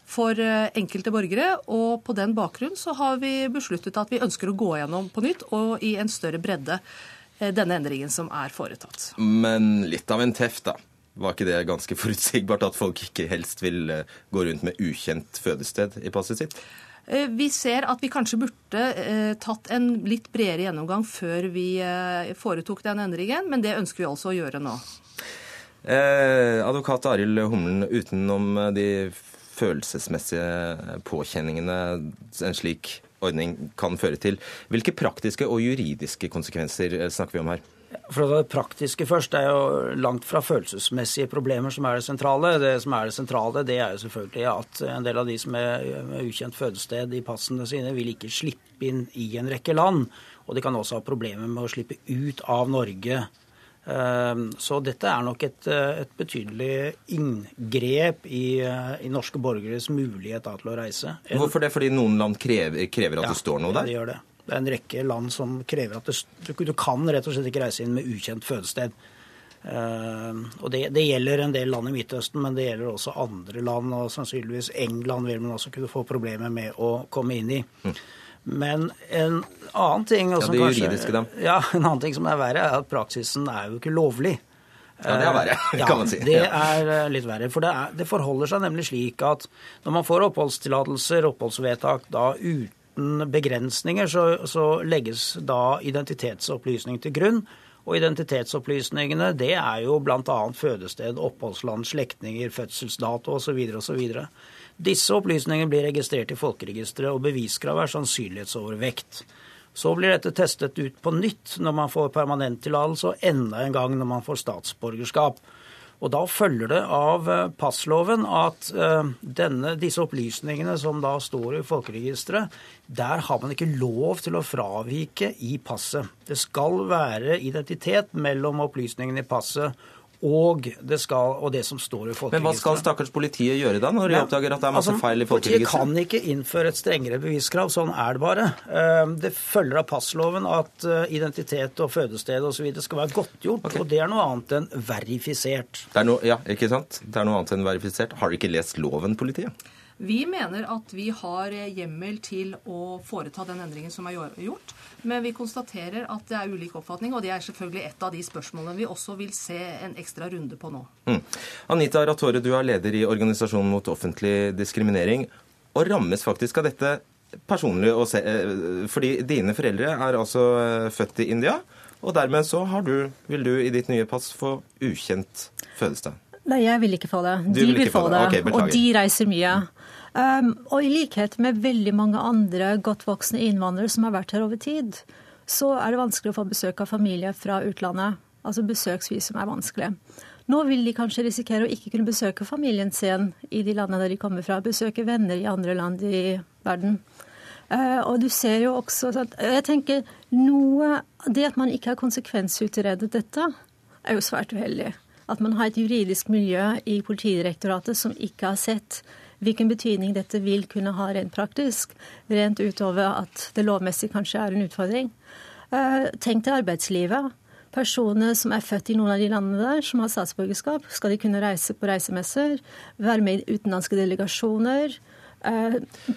for enkelte borgere. Og på den bakgrunn så har vi besluttet at vi ønsker å gå gjennom på nytt og i en større bredde denne endringen som er foretatt. Men litt av en teft, da. Var ikke det ganske forutsigbart at folk ikke helst vil eh, gå rundt med ukjent fødested i passet sitt? Eh, vi ser at vi kanskje burde eh, tatt en litt bredere gjennomgang før vi eh, foretok den endringen, men det ønsker vi altså å gjøre nå. Eh, advokat Arild Humlen, utenom de følelsesmessige påkjenningene en slik ordning kan føre til, hvilke praktiske og juridiske konsekvenser snakker vi om her? For Det praktiske først er jo langt fra følelsesmessige problemer som er det sentrale. Det som er det sentrale, det er jo selvfølgelig at en del av de som er med ukjent fødested i passene sine, vil ikke slippe inn i en rekke land. Og de kan også ha problemer med å slippe ut av Norge. Ehm, så dette er nok et, et betydelig inngrep i, i, norske borgeres mulighet til å reise. Hvorfor det? Fordi noen land krever, krever at ja, det står noe der? Ja, det gjør det. Det er en rekke land som krever at det, du, kan rett og slett ikke reise inn med ukjent fødested. Uh, og det, det, gjelder en del land i Midtøsten, men det gjelder også andre land. og Sannsynligvis England vil man også kunne få problemer med å komme inn i. Mm. Men en annen ting ja, det juridiske, da. Ja, en annen ting som er verre, er at praksisen er jo ikke lovlig. Ja, det er verre, kan man si. Det er eh, litt verre. For det, er, det, forholder seg nemlig slik at når man får oppholdstillatelser, oppholdsvedtak, da uten begrensninger så, så legges da identitetsopplysning til grunn. Og identitetsopplysningene det er jo bl.a. fødested, oppholdsland, slektninger, fødselsdato osv. osv. Disse opplysningene blir registrert i folkeregisteret, og beviskravet er sannsynlighetsovervekt. Så blir dette testet ut på nytt når man får permanenttillatelse, og enda en gang når man får statsborgerskap. Og Da følger det av eh, passloven at eh, denne, disse opplysningene som da står i folkeregisteret, der har man ikke lov til å fravike i passet. Det skal være identitet mellom opplysningene i passet og det, skal, og det som står i folkeregisteret. Men hva skal stakkars politiet gjøre da, når de oppdager at det er masse altså, feil i folkeregisteret? Politiet kan ikke innføre et strengere beviskrav. Sånn er det bare. Ehm, det følger av passloven at eh, identitet og fødested osv. skal være godtgjort, okay. og det er noe annet enn verifisert. Det er noe, ja, ikke sant? Det er noe annet enn verifisert. Har de ikke lest loven, politiet? Vi mener at vi har hjemmel til å foreta den endringen som er gjort. Men vi konstaterer at det er ulik oppfatning, og det er selvfølgelig et av de spørsmålene vi også vil se en ekstra runde på nå. Mm. Anita Ratore, du er leder i Organisasjonen mot offentlig diskriminering, og rammes faktisk av dette personlig. Eh, fordi dine foreldre er altså eh, født i India, og dermed så du, vil du i ditt nye pass få ukjent fødested. Nei, jeg vil ikke få det. De vil, vil få det, det. Okay, og de reiser mye. Um, og i likhet med veldig mange andre godt voksne innvandrere som har vært her over tid, så er det vanskelig å få besøk av familie fra utlandet. Altså besøksvisum er vanskelig. Nå vil de kanskje risikere å ikke kunne besøke familien sin i de landene der de kommer fra. Besøke venner i andre land i verden. Uh, og du ser jo også at Jeg tenker noe Det at man ikke har konsekvensutredet dette, er jo svært uheldig at man har et juridisk miljø i Politidirektoratet som ikke har sett hvilken betydning dette vil kunne ha rent praktisk, rent utover at det lovmessig kanskje er en utfordring. Eh, tenk til arbeidslivet. Personer som er født i noen av de landene der, som har statsborgerskap, skal de kunne reise på reisemesser, være med i utenlandske delegasjoner,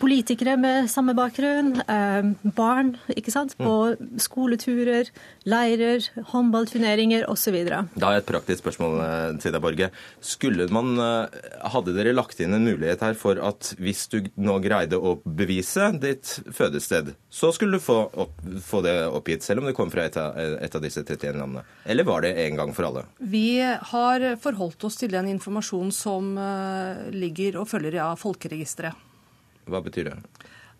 politikere med samme bakgrunn, eh, barn ikke sant? på mm. skoleturer, leirer, håndballturneringer osv. Da har jeg et praktisk spørsmål eh, til deg, Borge. Skulle man, Hadde dere lagt inn en mulighet her for at hvis du nå greide å bevise ditt fødested, så skulle du få, opp, få det oppgitt, selv om det kom fra et av, et av disse 31 landene? Eller var det en gang for alle? Vi har forholdt oss til den informasjonen som ligger og følger av folkeregisteret. Hva betyr det?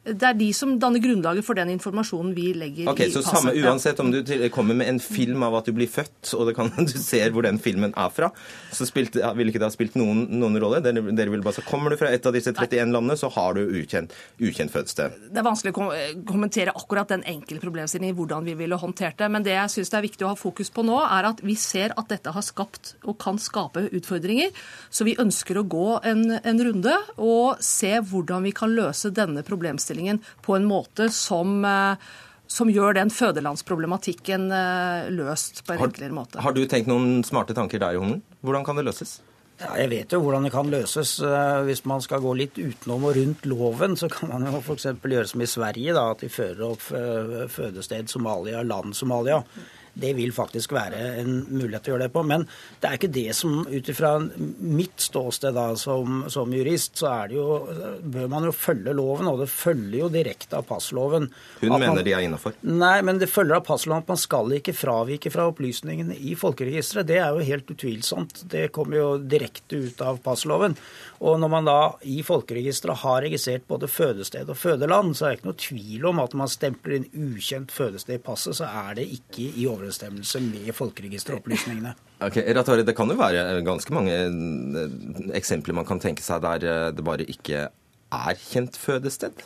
Det er de som danner grunnlaget for den informasjonen vi legger okay, i passet. Så samme, Uansett om du kommer med en film av at du blir født, og kan, du ser hvor den filmen er fra, så spilte, vil ikke det ha spilt noen, noen rolle? Dere, dere vil bare, så Kommer du fra et av disse 31 landene, så har du ukjent, ukjent fødested. Det er vanskelig å kommentere akkurat den enkle problemstillingen, hvordan vi ville håndtert det. Men det jeg syns det er viktig å ha fokus på nå, er at vi ser at dette har skapt og kan skape utfordringer. Så vi ønsker å gå en, en runde og se hvordan vi kan løse denne problemstillingen problemstillingen på en måte som eh, som gjør den fødelandsproblematikken eh, løst på en enklere måte. Har du tenkt noen smarte tanker der, Jonen? Hvordan kan det løses? Ja, jeg vet jo hvordan det kan løses. Eh, hvis man skal gå litt utenom og rundt loven, så kan man jo f.eks. gjøre som i Sverige, da, at de fører opp fødested Somalia, land Somalia det vil faktisk være en mulighet til å gjøre det på. Men det er ikke det som ut ifra mitt ståsted da, som, som, jurist, så er det jo, bør man jo følge loven, og det følger jo direkte av passloven. Hun mener man, de er innafor? Nei, men det følger av passloven at man skal ikke fravike fra opplysningene i folkeregisteret. Det er jo helt utvilsomt. Det kommer jo direkte ut av passloven. Og når man da i folkeregisteret har registrert både fødested og fødeland, så er det ikke noe tvil om at man stempler inn ukjent fødested i passet, så er det ikke i overensstemmelse med folkeregisteropplysningene. Ok, Ratari, Det kan jo være ganske mange eh, eksempler man kan tenke seg der eh, det bare ikke er kjent fødested?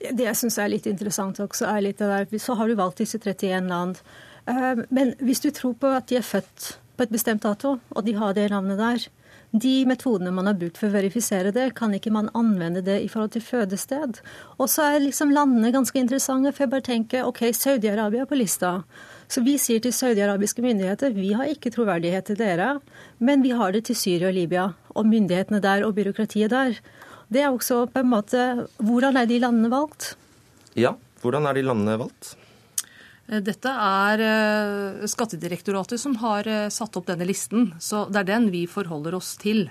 Det jeg syns er litt interessant også, er litt det der Så har du valgt disse 31 land. Eh, men hvis du tror på at de er født på et bestemt dato, og de har det navnet der, de metodene man har brukt for å verifisere det, kan ikke man anvende det i forhold til fødested. Og så er liksom landene ganske interessante, for jeg bare tenker OK, Saudi-Arabia er på lista. Så vi sier til saudiarabiske myndigheter vi har ikke troverdighet til dere, men vi har det til Syria og Libya. Og myndighetene der og byråkratiet der. Det er også på en måte Hvordan er de landene valgt? Ja, hvordan er de landene valgt? Eh, dette er eh, Skattedirektoratet som har eh, satt opp denne listen, så det er den vi forholder oss til.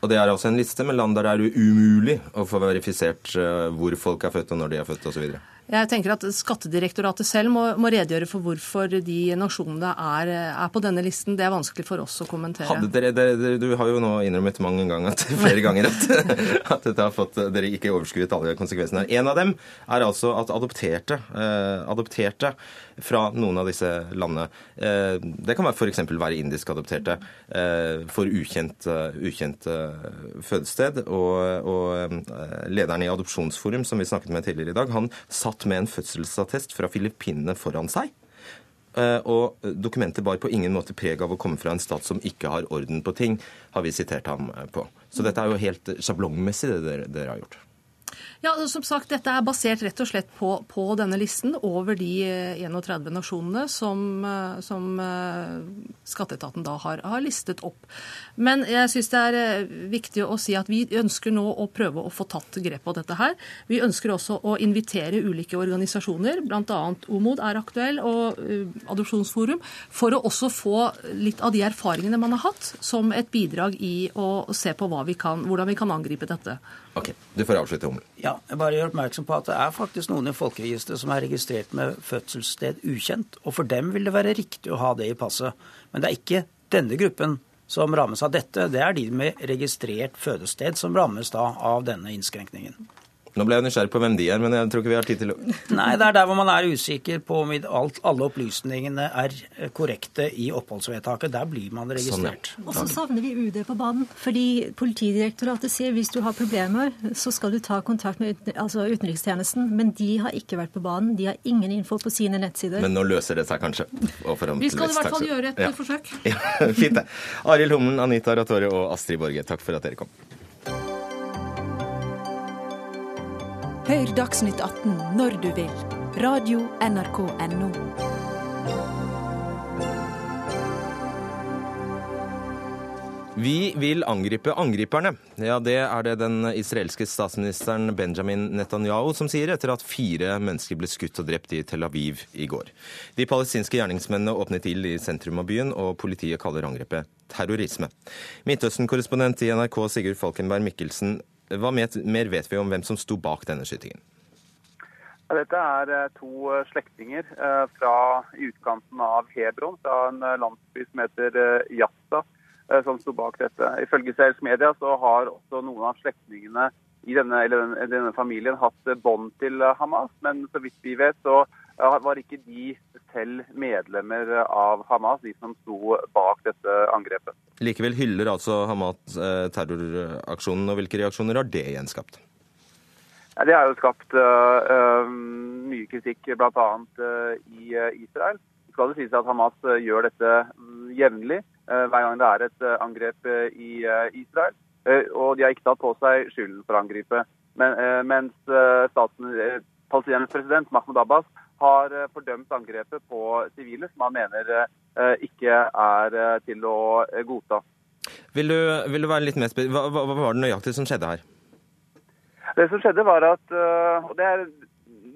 Og det er altså en liste med land der det er umulig å få verifisert hvor folk er født og når de er født osv.? Jeg tenker at Skattedirektoratet selv må, må, redegjøre for hvorfor de nasjonene er, er, på denne listen. Det er vanskelig for oss å kommentere. Hadde dere, dere, du har jo nå innrømmet mange ganger, at, flere ganger at, at dette har fått, dere ikke overskuet alle konsekvensene. En av dem er altså at adopterte, eh, adopterte fra noen av disse landene, eh, det kan f.eks. være indisk adopterte, eh, for ukjent, eh, ukjent fødested. Og, og lederen i Adopsjonsforum, som vi snakket med tidligere i dag, han satt med en fødselsattest fra Filippinene foran seg. Og dokumentet bar på ingen måte preg av å komme fra en stat som ikke har orden på ting, har vi sitert ham på. Så dette er jo helt sjablongmessig, det dere, dere har gjort. Ja, som sagt, Dette er basert rett og slett på, på denne listen over de 31 eh, nasjonene som, eh, som eh, skatteetaten da har, har, listet opp. Men jeg syns det er viktig å si at vi ønsker nå å prøve å få tatt grep på dette her. Vi ønsker også å invitere ulike organisasjoner, bl.a. OMOD er aktuell, og Adopsjonsforum, for å også få litt av de erfaringene man har hatt, som et bidrag i å se på vi kan, hvordan vi kan angripe dette. Ok, Du får avslutte, Humle. Ja, jeg bare gjør oppmerksom på at det er faktisk noen i folkeregisteret som er registrert med fødselssted ukjent. Og for dem vil det være riktig å ha det i passet. Men det er ikke denne gruppen som rammes av dette. Det er de med registrert fødested som rammes da av denne innskrenkningen. Nå ble jeg nysgjerrig på hvem de er, men jeg tror ikke vi har tid til å Nei, det er der hvor man er usikker på om alt, alle opplysningene er eh, korrekte i oppholdsvedtaket. Der blir man registrert. Sånn, ja. Og så savner vi UD på banen. Fordi Politidirektoratet sier hvis du har problemer, så skal du ta kontakt med altså utenrikstjenesten. Men de har ikke vært på banen. De har ingen info på sine nettsider. Men nå løser det seg kanskje? vi skal i hvert fall gjøre et ja. forsøk. Ja, fint det. Arild Humlen, Anita Ratore og Astrid Borge, takk for at dere kom. Hør Dagsnytt 18 når du vil. Radio NRK Radio.nrk.no. Vi vil angripe angriperne. Ja, Det er det den israelske statsministeren Benjamin Netanyahu som sier, etter at fire mennesker ble skutt og drept i Tel Aviv i går. De palestinske gjerningsmennene åpnet ild i sentrum av byen, og politiet kaller angrepet terrorisme. Midtøsten-korrespondent i NRK Sigurd Falkenberg Mikkelsen, hva mer vet vi om hvem som sto bak denne skytingen? Dette er eh, to eh, slektninger eh, fra utkanten av Hebron, fra en landsby som heter Yatta. Eh, som sto bak dette. Ifølge israelsk media så har også noen av slektningene i denne, denne, denne, familien hatt bånd til Hamas, men så vidt vi vet så var ikke de selv medlemmer av Hamas, de som sto bak dette angrepet. Likevel hyller altså Hamas eh, terroraksjonen, og hvilke reaksjoner har det gjenskapt? Ja, det har jo skapt uh, mye kritikk, bl.a. Uh, i Israel. Det skal det sies at Hamas gjør dette um, jevnlig. uh, hver gang det er et angrep i Israel. Og de har ikke tatt på seg skylden for angrepet. Men, mens staten, palestinernes president Mahmoud Abbas har fordømt angrepet på sivile, som han mener ikke er til å godta. Vil du, vil du være litt mer hva, hva, hva, var det nøyaktig som skjedde her? Det som skjedde var at, og det er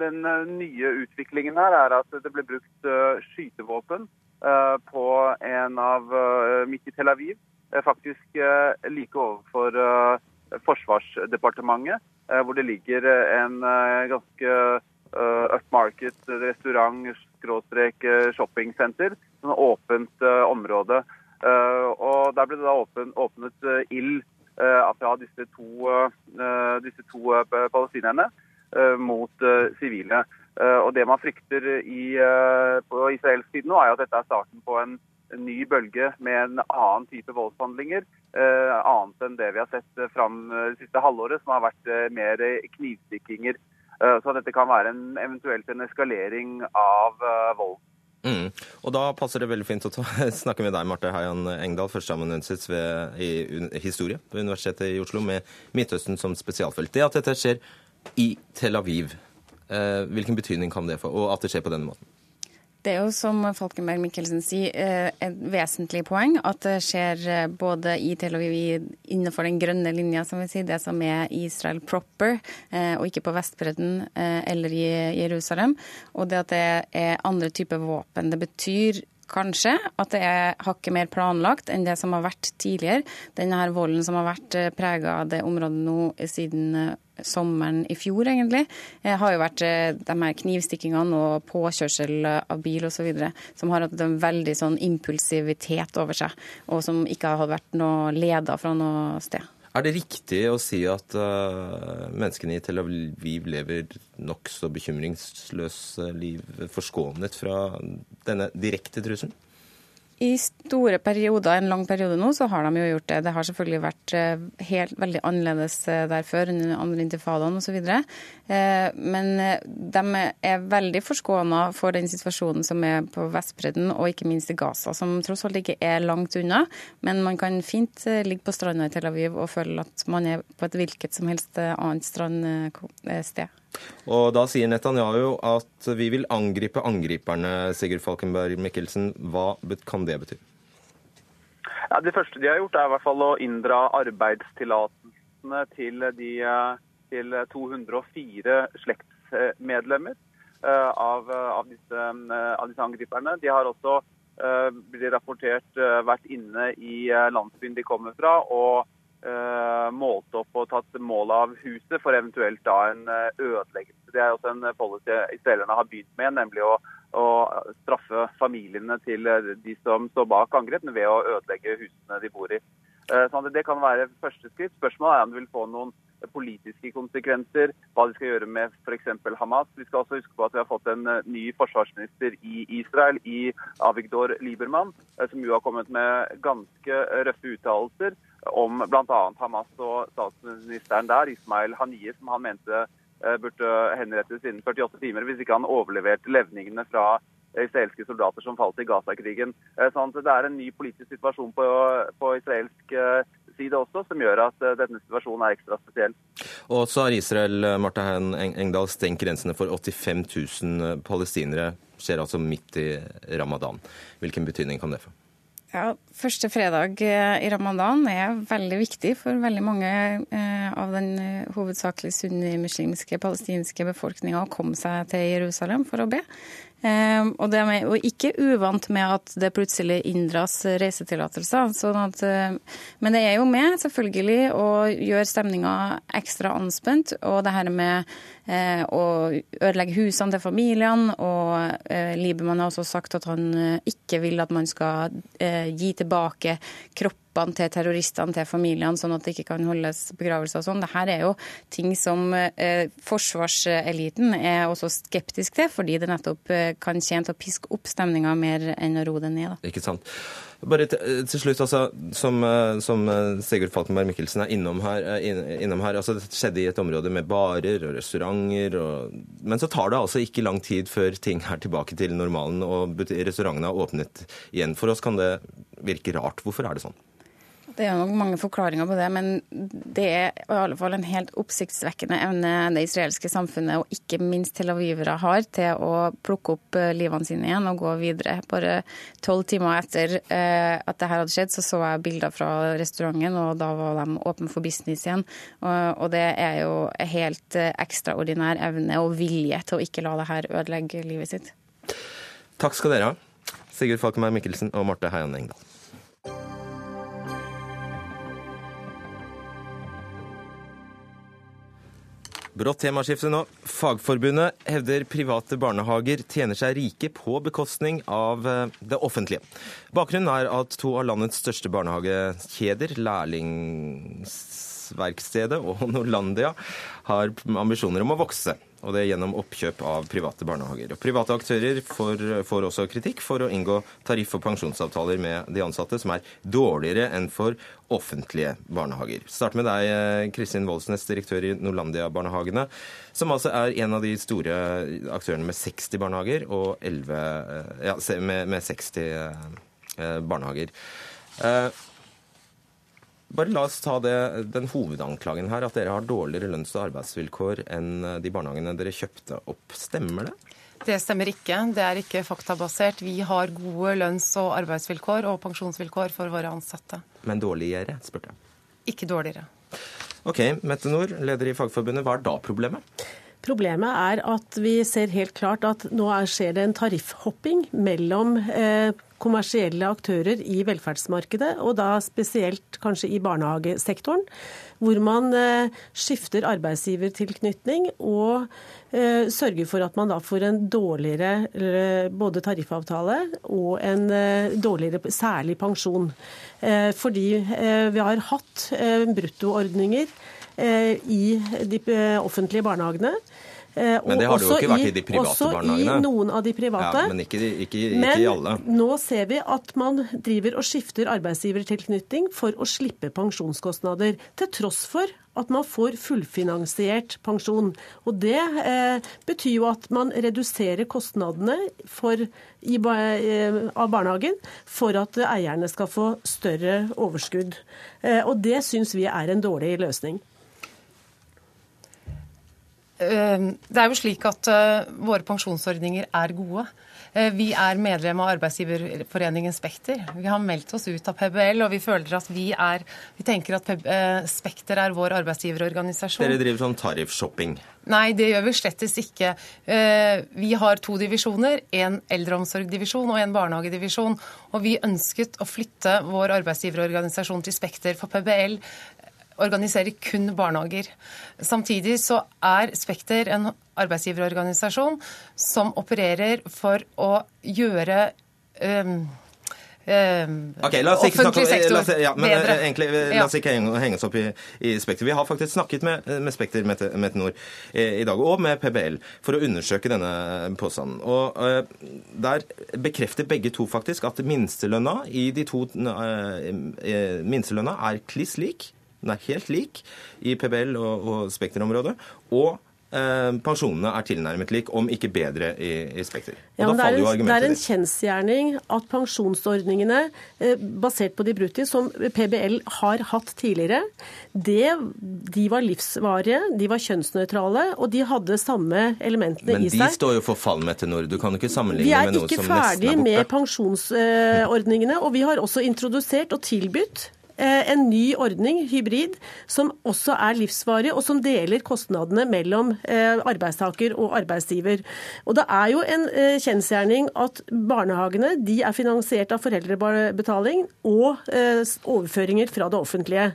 Den nye utviklingen her er at det ble brukt skytevåpen Eh, på en av eh, midt i Tel Aviv, eh, faktisk like overfor Forsvarsdepartementet, hvor det ligger en ganske upmarket restaurant skråstrek shoppingsenter. Sånn åpent område. Og Der ble det da åpen, åpnet ild fra disse to, disse to palestinerne mot sivile. Eh, og Det man frykter i, eh, på israelsk side nå, er at dette er starten på en ny bølge med en annen type voldshandlinger. Eh, annet enn det vi har sett fram det siste halvåret, som har vært mer knivstikkinger. Så dette kan være en, eventuelt en eskalering av vold. Mm. Og Da passer det veldig fint å ta, snakke med deg, Marte Heian Engdahl, førsteamanuensis i historie ved Universitetet i Oslo, med Midtøsten som spesialfelt. Det at dette skjer i Tel Aviv, Eh, hvilken betydning kan det få, og at det skjer på denne måten? Det er jo som Falkenberg Mikkelsen sier, eh, et vesentlig poeng at det skjer eh, både i Tel Aviv innenfor den grønne linja, som vi sier, det som er Israel proper, og ikke på Vestbredden eller i Jerusalem. Og det at det er andre typer våpen. Det betyr kanskje at det er hakket mer planlagt enn det som har vært tidligere. Denne her volden som har vært eh, prega av det området nå siden eh, sommeren i fjor, egentlig, eh, har jo vært de her knivstikkingene og påkjørsel av bil osv. som har hatt en veldig sånn impulsivitet over seg, og som ikke har vært noe leda fra noe sted. Er det riktig å si at uh, menneskene i Tel Aviv lever nokså bekymringsløse liv, forskånet fra denne direkte trusselen? I store perioder, en lang periode nå, så har de jo gjort det. Det har selvfølgelig vært eh, helt, veldig annerledes eh, der før, under andre intifadaen osv. Eh, men de er veldig forskåna for den situasjonen som er på Vestbredden, og ikke minst i Gaza, som tross alt ikke er langt unna. Men man kan fint ligge på stranda i Tel Aviv og føle at man er på et hvilket som helst annet strandsted. Og da sier Netanyahu at vi vil angripe angriperne, Sigurd Falkenberg Mikkelsen. Hva kan det bety? Ja, det første de har gjort, er i hvert fall å inndra arbeidstillatelsene til, de, til 204 slektsmedlemmer eh, av, av, disse, av, disse, angriperne. De har også blir rapportert vært inne i landsbyen de kommer fra. og Eh, målt opp og tatt mål av huset for eventuelt da en eh, ødeleggelse. Det er også en policy israelerne har begynt med, nemlig å, å, straffe familiene til eh, de som står bak angrepene ved å ødelegge husene de bor i. Så det kan være første skritt. Spørsmålet er om det vil få noen politiske konsekvenser, hva de skal gjøre med f.eks. Hamas. Vi skal også huske på at vi har fått en ny forsvarsminister i Israel, i Avigdor Liebermann, som jo har kommet med ganske røffe uttalelser om bl.a. Hamas og statsministeren der, Ismail Haniyeh, som han mente eh, burde henrettes innen 48 timer hvis ikke han overleverte levningene fra israelske soldater som falt i Gaza-krigen. Eh, sånn det er en ny politisk situasjon på, på israelsk eh, side også, som gjør at denne situasjonen er ekstra spesiell. Og så har Israel Martha Hein Engdahl, stengt grensene for 85 000 palestinere. Skjer altså midt i ramadan. Hvilken betydning kan det få? Ja, Første fredag i ramadan er veldig viktig for veldig mange av den hovedsakelig sunnimuslimske palestinske befolkninga å komme seg til Jerusalem for å be. Um, og, det er og ikke uvant med at det plutselig inndras reisetillatelser. Sånn uh, men det er jo med, selvfølgelig, å gjøre stemninga ekstra anspent. Og det her med uh, å ødelegge husene til familiene. Og uh, Liebermann har også sagt at han ikke vil at man skal gi tilbake kroppene til terroristene, til familiene, sånn at det ikke kan holdes begravelser og sånn. Dette er jo ting som eh, forsvarseliten er også skeptisk til, fordi det nettopp kan tjene til å piske opp stemninga mer enn å roe den ned. Da. Ikke sant. Bare til, til slutt, altså, som, eh, som eh, Sigurd Falkenberg Mikkelsen er innom her, eh, innom her altså, Det skjedde i et område med barer og restauranter. Og, men så tar det altså ikke lang tid før ting er tilbake til normalen og restaurantene har åpnet igjen. For oss kan det virke rart. Hvorfor er det sånn? Det er nok mange forklaringer på det, men det er i alle fall en helt oppsiktsvekkende evne det israelske samfunnet, og ikke minst tel avivere, har til å plukke opp eh, livene sine igjen og gå videre. Bare tolv timer etter eh, at det her hadde skjedd, så så jeg bilder fra restauranten, og da var de åpne for business igjen. Og det er jo helt eh, ekstraordinær evne og vilje til å ikke la det her ødelegge livet sitt. Takk skal dere ha, Sigurd Falkenberg Mikkelsen og Marte Heian Engdahl. Brått temaskifte nå. Fagforbundet hevder private barnehager tjener seg rike på bekostning av eh, det offentlige. Bakgrunnen er at to av landets største barnehagekjeder, Lærlingsverkstedet og Norlandia, har ambisjoner om å vokse og det er gjennom oppkjøp av private barnehager. Og private aktører får, får, også kritikk for å inngå tariff- og pensjonsavtaler med de ansatte som er dårligere enn for offentlige barnehager. Start med deg, Kristin Voldsnes, direktør i Norlandia-barnehagene, som altså er en av de store aktørene med 60 barnehager, og 11, ja, med, med 60 eh, barnehager. Eh, bare la oss ta det, den hovedanklagen her, at dere har dårligere lønns- og arbeidsvilkår enn de barnehagene dere kjøpte opp. Stemmer det? Det stemmer ikke. Det er ikke faktabasert. Vi har gode lønns- og arbeidsvilkår og pensjonsvilkår for våre ansatte. Men dårligere, spurte jeg. Ikke dårligere. Ok, Mette Nord, leder i Fagforbundet. Hva er da problemet? Problemet er at vi ser helt klart at nå skjer det en tariffhopping mellom eh, kommersielle aktører i velferdsmarkedet, og da spesielt kanskje i barnehagesektoren, hvor man eh, skifter arbeidsgivertilknytning og eh, sørger for at man da får en dårligere både tariffavtale og en dårligere særlig pensjon. Fordi vi har hatt bruttoordninger i de offentlige barnehagene Eh, men det har det jo ikke vært i de private også barnehagene. Også i noen av de private. Ja, men ikke, ikke, ikke men i alle. nå ser vi at man driver og skifter arbeidsgivertilknytning for å slippe pensjonskostnader, til tross for at man får fullfinansiert pensjon. Og Det eh, betyr jo at man reduserer kostnadene for, i, eh, av barnehagen for at eierne skal få større overskudd. Eh, og Det syns vi er en dårlig løsning. Ehm, det er jo slik at eh, våre pensjonsordninger er gode. Eh, vi er medlem av arbeidsgiverforeningen Spekter. Vi har meldt oss ut av PBL, og vi føler at vi er Vi tenker at eh, Spekter er vår arbeidsgiverorganisasjon. Dere driver sånn tariffshopping? Nei, det gjør vi slettes ikke. Vi har to divisjoner. En eldreomsorgdivisjon og en barnehagedivisjon. Og vi ønsket å flytte vår arbeidsgiverorganisasjon til Spekter, for PBL organiserer kun barnehager. Samtidig så er Spekter en arbeidsgiverorganisasjon som opererer for å gjøre um, Okay, La oss ikke snakke, la oss, ja, men bedre. Eh, egentlig, eh, la oss ikke henge oss opp i, i Spekter. Vi har faktisk snakket med, med Spekter Meteor i dag, og med PBL, for å undersøke denne påstanden. Og uh, Der bekrefter begge to faktisk at minstelønna i de to uh, minstelønna er kliss lik den er helt lik i PBL og, og Spekter-området. Og eh, pensjonene er tilnærmet lik, om ikke bedre, i, i Spekter. Ja, det, er en, det er en kjensgjerning at pensjonsordningene eh, basert på de brutti, som PBL har hatt tidligere, det, de var livsvarige, de var kjønnsnøytrale, og de hadde samme elementene i seg. Men de står jo for fall, Mette Nord. Du kan jo ikke sammenligne med noe som nesten er borte. Vi er ikke ferdig med pensjonsordningene, og vi har også introdusert og tilbudt Eh, en ny ordning, hybrid, som også er livsvarig, og som deler kostnadene mellom eh, arbeidstaker og arbeidsgiver. Og Det er jo en eh, kjensgjerning at barnehagene de er finansiert av foreldrebetaling og overføringer fra det offentlige.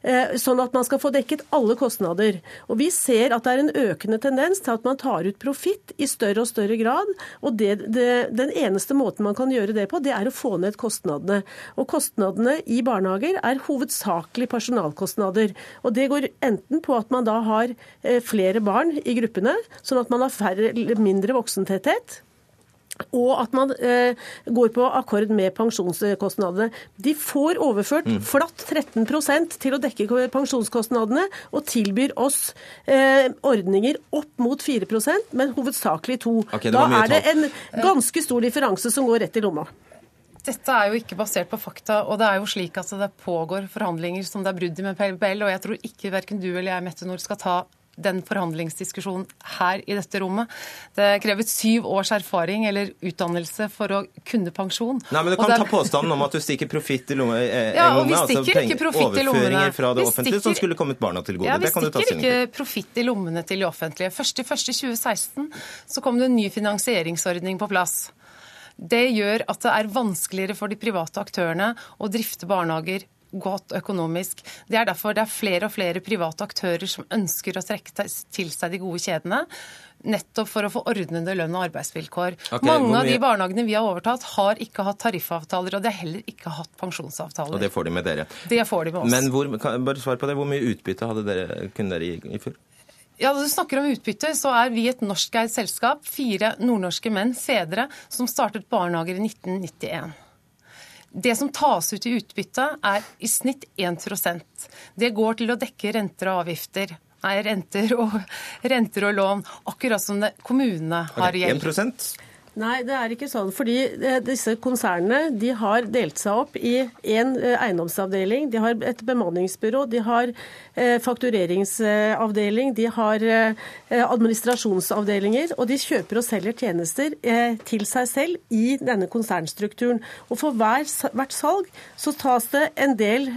Eh, sånn at man skal få dekket alle kostnader. Og Vi ser at det er en økende tendens til at man tar ut profitt i større og større grad. og det, det, Den eneste måten man kan gjøre det på, det er å få ned kostnadene. Og Kostnadene i barnehager er hovedsakelig personalkostnader. Og Det går enten på at man da har eh, flere barn i gruppene, sånn at man har færre, mindre voksentetthet og at man eh, går på akkord med pensjonskostnadene. De får overført mm. flatt 13% til å dekke pensjonskostnadene, og tilbyr oss eh, ordninger opp mot 4% men hovedsakelig 2 okay, Da er det en ganske stor differanse som går rett i lomma. Dette er jo ikke basert på fakta, og det er jo slik at det pågår forhandlinger som det er brudd i med PBL, og jeg tror ikke verken du eller jeg, Mette Nord, skal ta den forhandlingsdiskusjonen her i dette rommet. Det krever syv års erfaring eller utdannelse for å kunne pensjon. Nei, men Du kan ta påstanden om at du stikker profitt i lomme, eh, ja, og vi altså stikker altså, ikke profitt i lommene. fra det offentlige stikker, som skulle kommet barna til gode. Ja, Vi stikker ikke profitt i lommene til det offentlige. Først i 1.1.2016 så kom det en ny finansieringsordning på plass. Det gjør at det er vanskeligere for de private aktørene å drifte barnehager godt økonomisk. Det er derfor det er flere og flere private aktører som ønsker å trekke til seg de gode kjedene. Nettopp for å få ordnede lønn- og arbeidsvilkår. Okay, Mange av de barnehagene vi har overtatt, har ikke hatt tariffavtaler, og de har heller ikke hatt pensjonsavtaler. Og det får de med dere? Det får de med oss. Men hvor, kan, bare svar på det. Hvor mye utbytte hadde dere, kunne dere gi i fjor? Ja, du snakker om utbytte, så er vi et norskeid selskap. Fire nordnorske menn, fedre, som startet barnehager i 1991. Det som tas ut i utbytte, er i snitt 1% Det går til å dekke renter og avgifter. Nei, renter og, renter og lån, akkurat som det kommunene har gjeld. 1 Nei, det er ikke sånn. Fordi eh, disse konsernene de har delt seg opp i én eh, eiendomsavdeling. De har et bemanningsbyrå, de har eh, faktureringsavdeling, de har administrasjonsavdelinger. Og de kjøper og selger tjenester til seg selv i denne konsernstrukturen. Og for hver, hvert salg så tas det en del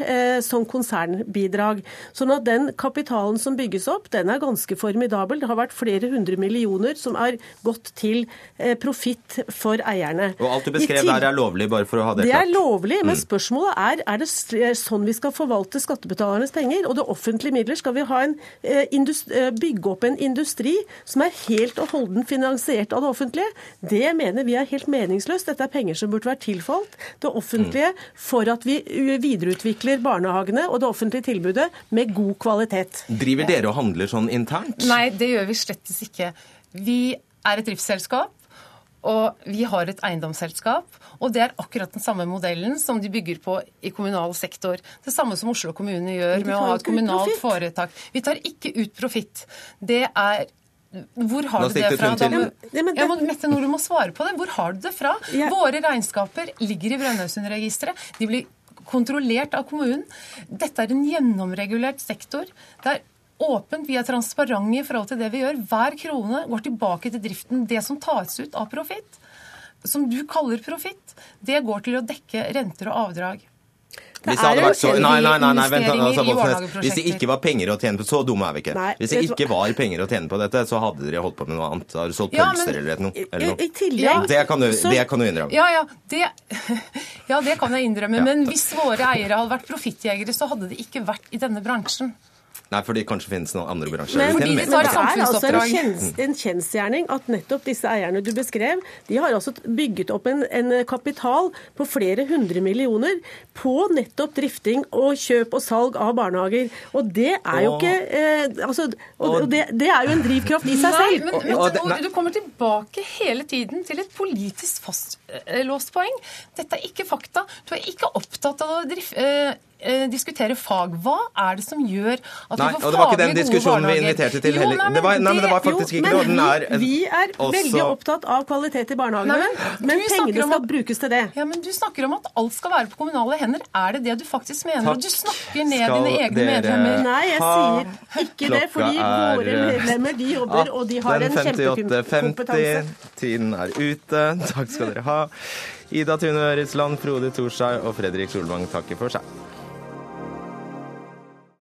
som konsernbidrag. Sånn at den kapitalen som bygges opp, den er ganske formidabel. Det har vært flere hundre millioner som er gått til profitt profitt for eierne. Og alt du beskrev der er lovlig, bare for å ha det, klart? Det er lovlig, men mm. spørsmålet er er det sånn vi skal forvalte skattebetalernes penger. Og det offentlige midler skal vi ha en, eh, eh, bygge opp en industri som er helt og holden finansiert av det offentlige. Det mener vi er helt meningsløst. Dette er penger som burde vært tilfalt det offentlige mm. for at vi videreutvikler barnehagene og det offentlige tilbudet med god kvalitet. Driver dere og handler sånn internt? Nei, det gjør vi slettes ikke. Vi er et driftsselskap. Og vi har et eiendomsselskap, og det er akkurat den samme modellen som de bygger på i kommunal sektor. Det samme som Oslo kommune gjør med å ha et kommunalt foretak. Vi tar ikke ut profitt. Det er hvor har du det fra? Da må, ja, må, Mette Nord, du må svare på det. Hvor har du det fra? Våre regnskaper ligger i Brønnøysundregisteret. De blir kontrollert av kommunen. Dette er en gjennomregulert sektor. Det er åpent, vi er transparente i forhold til det vi gjør. Hver krone går tilbake til driften. Det som tas ut av profitt, som du kaller profitt, det går til å dekke renter og avdrag. Hvis det hadde vært så, nei, nei, nei, nei vent, altså, Hvis det ikke var penger å tjene på, så dumme er vi ikke. Hvis det ikke var penger å tjene på dette, så hadde dere holdt på med noe annet. Har du solgt pølser eller noe? Eller noe. Ja, det, kan du, det kan du innrømme. Ja, ja det, ja, det kan jeg innrømme. Men hvis våre eiere hadde vært profittjegere, så hadde de ikke vært i denne bransjen. Nei, for det kanskje finnes noen andre bransjer. Men, fordi det, er altså en, kjens, en kjensgjerning at nettopp disse eierne du beskrev, de har altså bygget opp en, en, kapital på flere hundre millioner på nettopp drifting og kjøp og salg av barnehager. Og det er jo ikke eh, altså, og, og det, det, er jo en drivkraft i seg selv. Nei, men, men, du kommer tilbake hele tiden til et politisk fastlåst poeng. Dette er ikke fakta. Du er ikke opptatt av å drifte, eh, diskutere fag. Hva er det som gjør at nei, vi får og det var ikke den faglig gode diskusjonen vi barnehager? inviterte til Jo, nei, men Det var- nei, men det var faktisk jo, ikke det, er- Vi er også- veldig opptatt av kvalitet i barnehagene, men, men, pengene om skal brukes til det. Ja, men Du snakker om at alt skal være på kommunale hender. Er det det du faktisk mener? Takk Og du snakker ned dine egne dere medlemmer. Nei, jeg sier ikke det, fordi våre er, medlemmer de jobber, og de har en kjempekompetanse. Tiden er ute. Takk skal dere ha. Ida Tune Øresland, Frode Thorshaug og Fredrik Solvang takker for seg.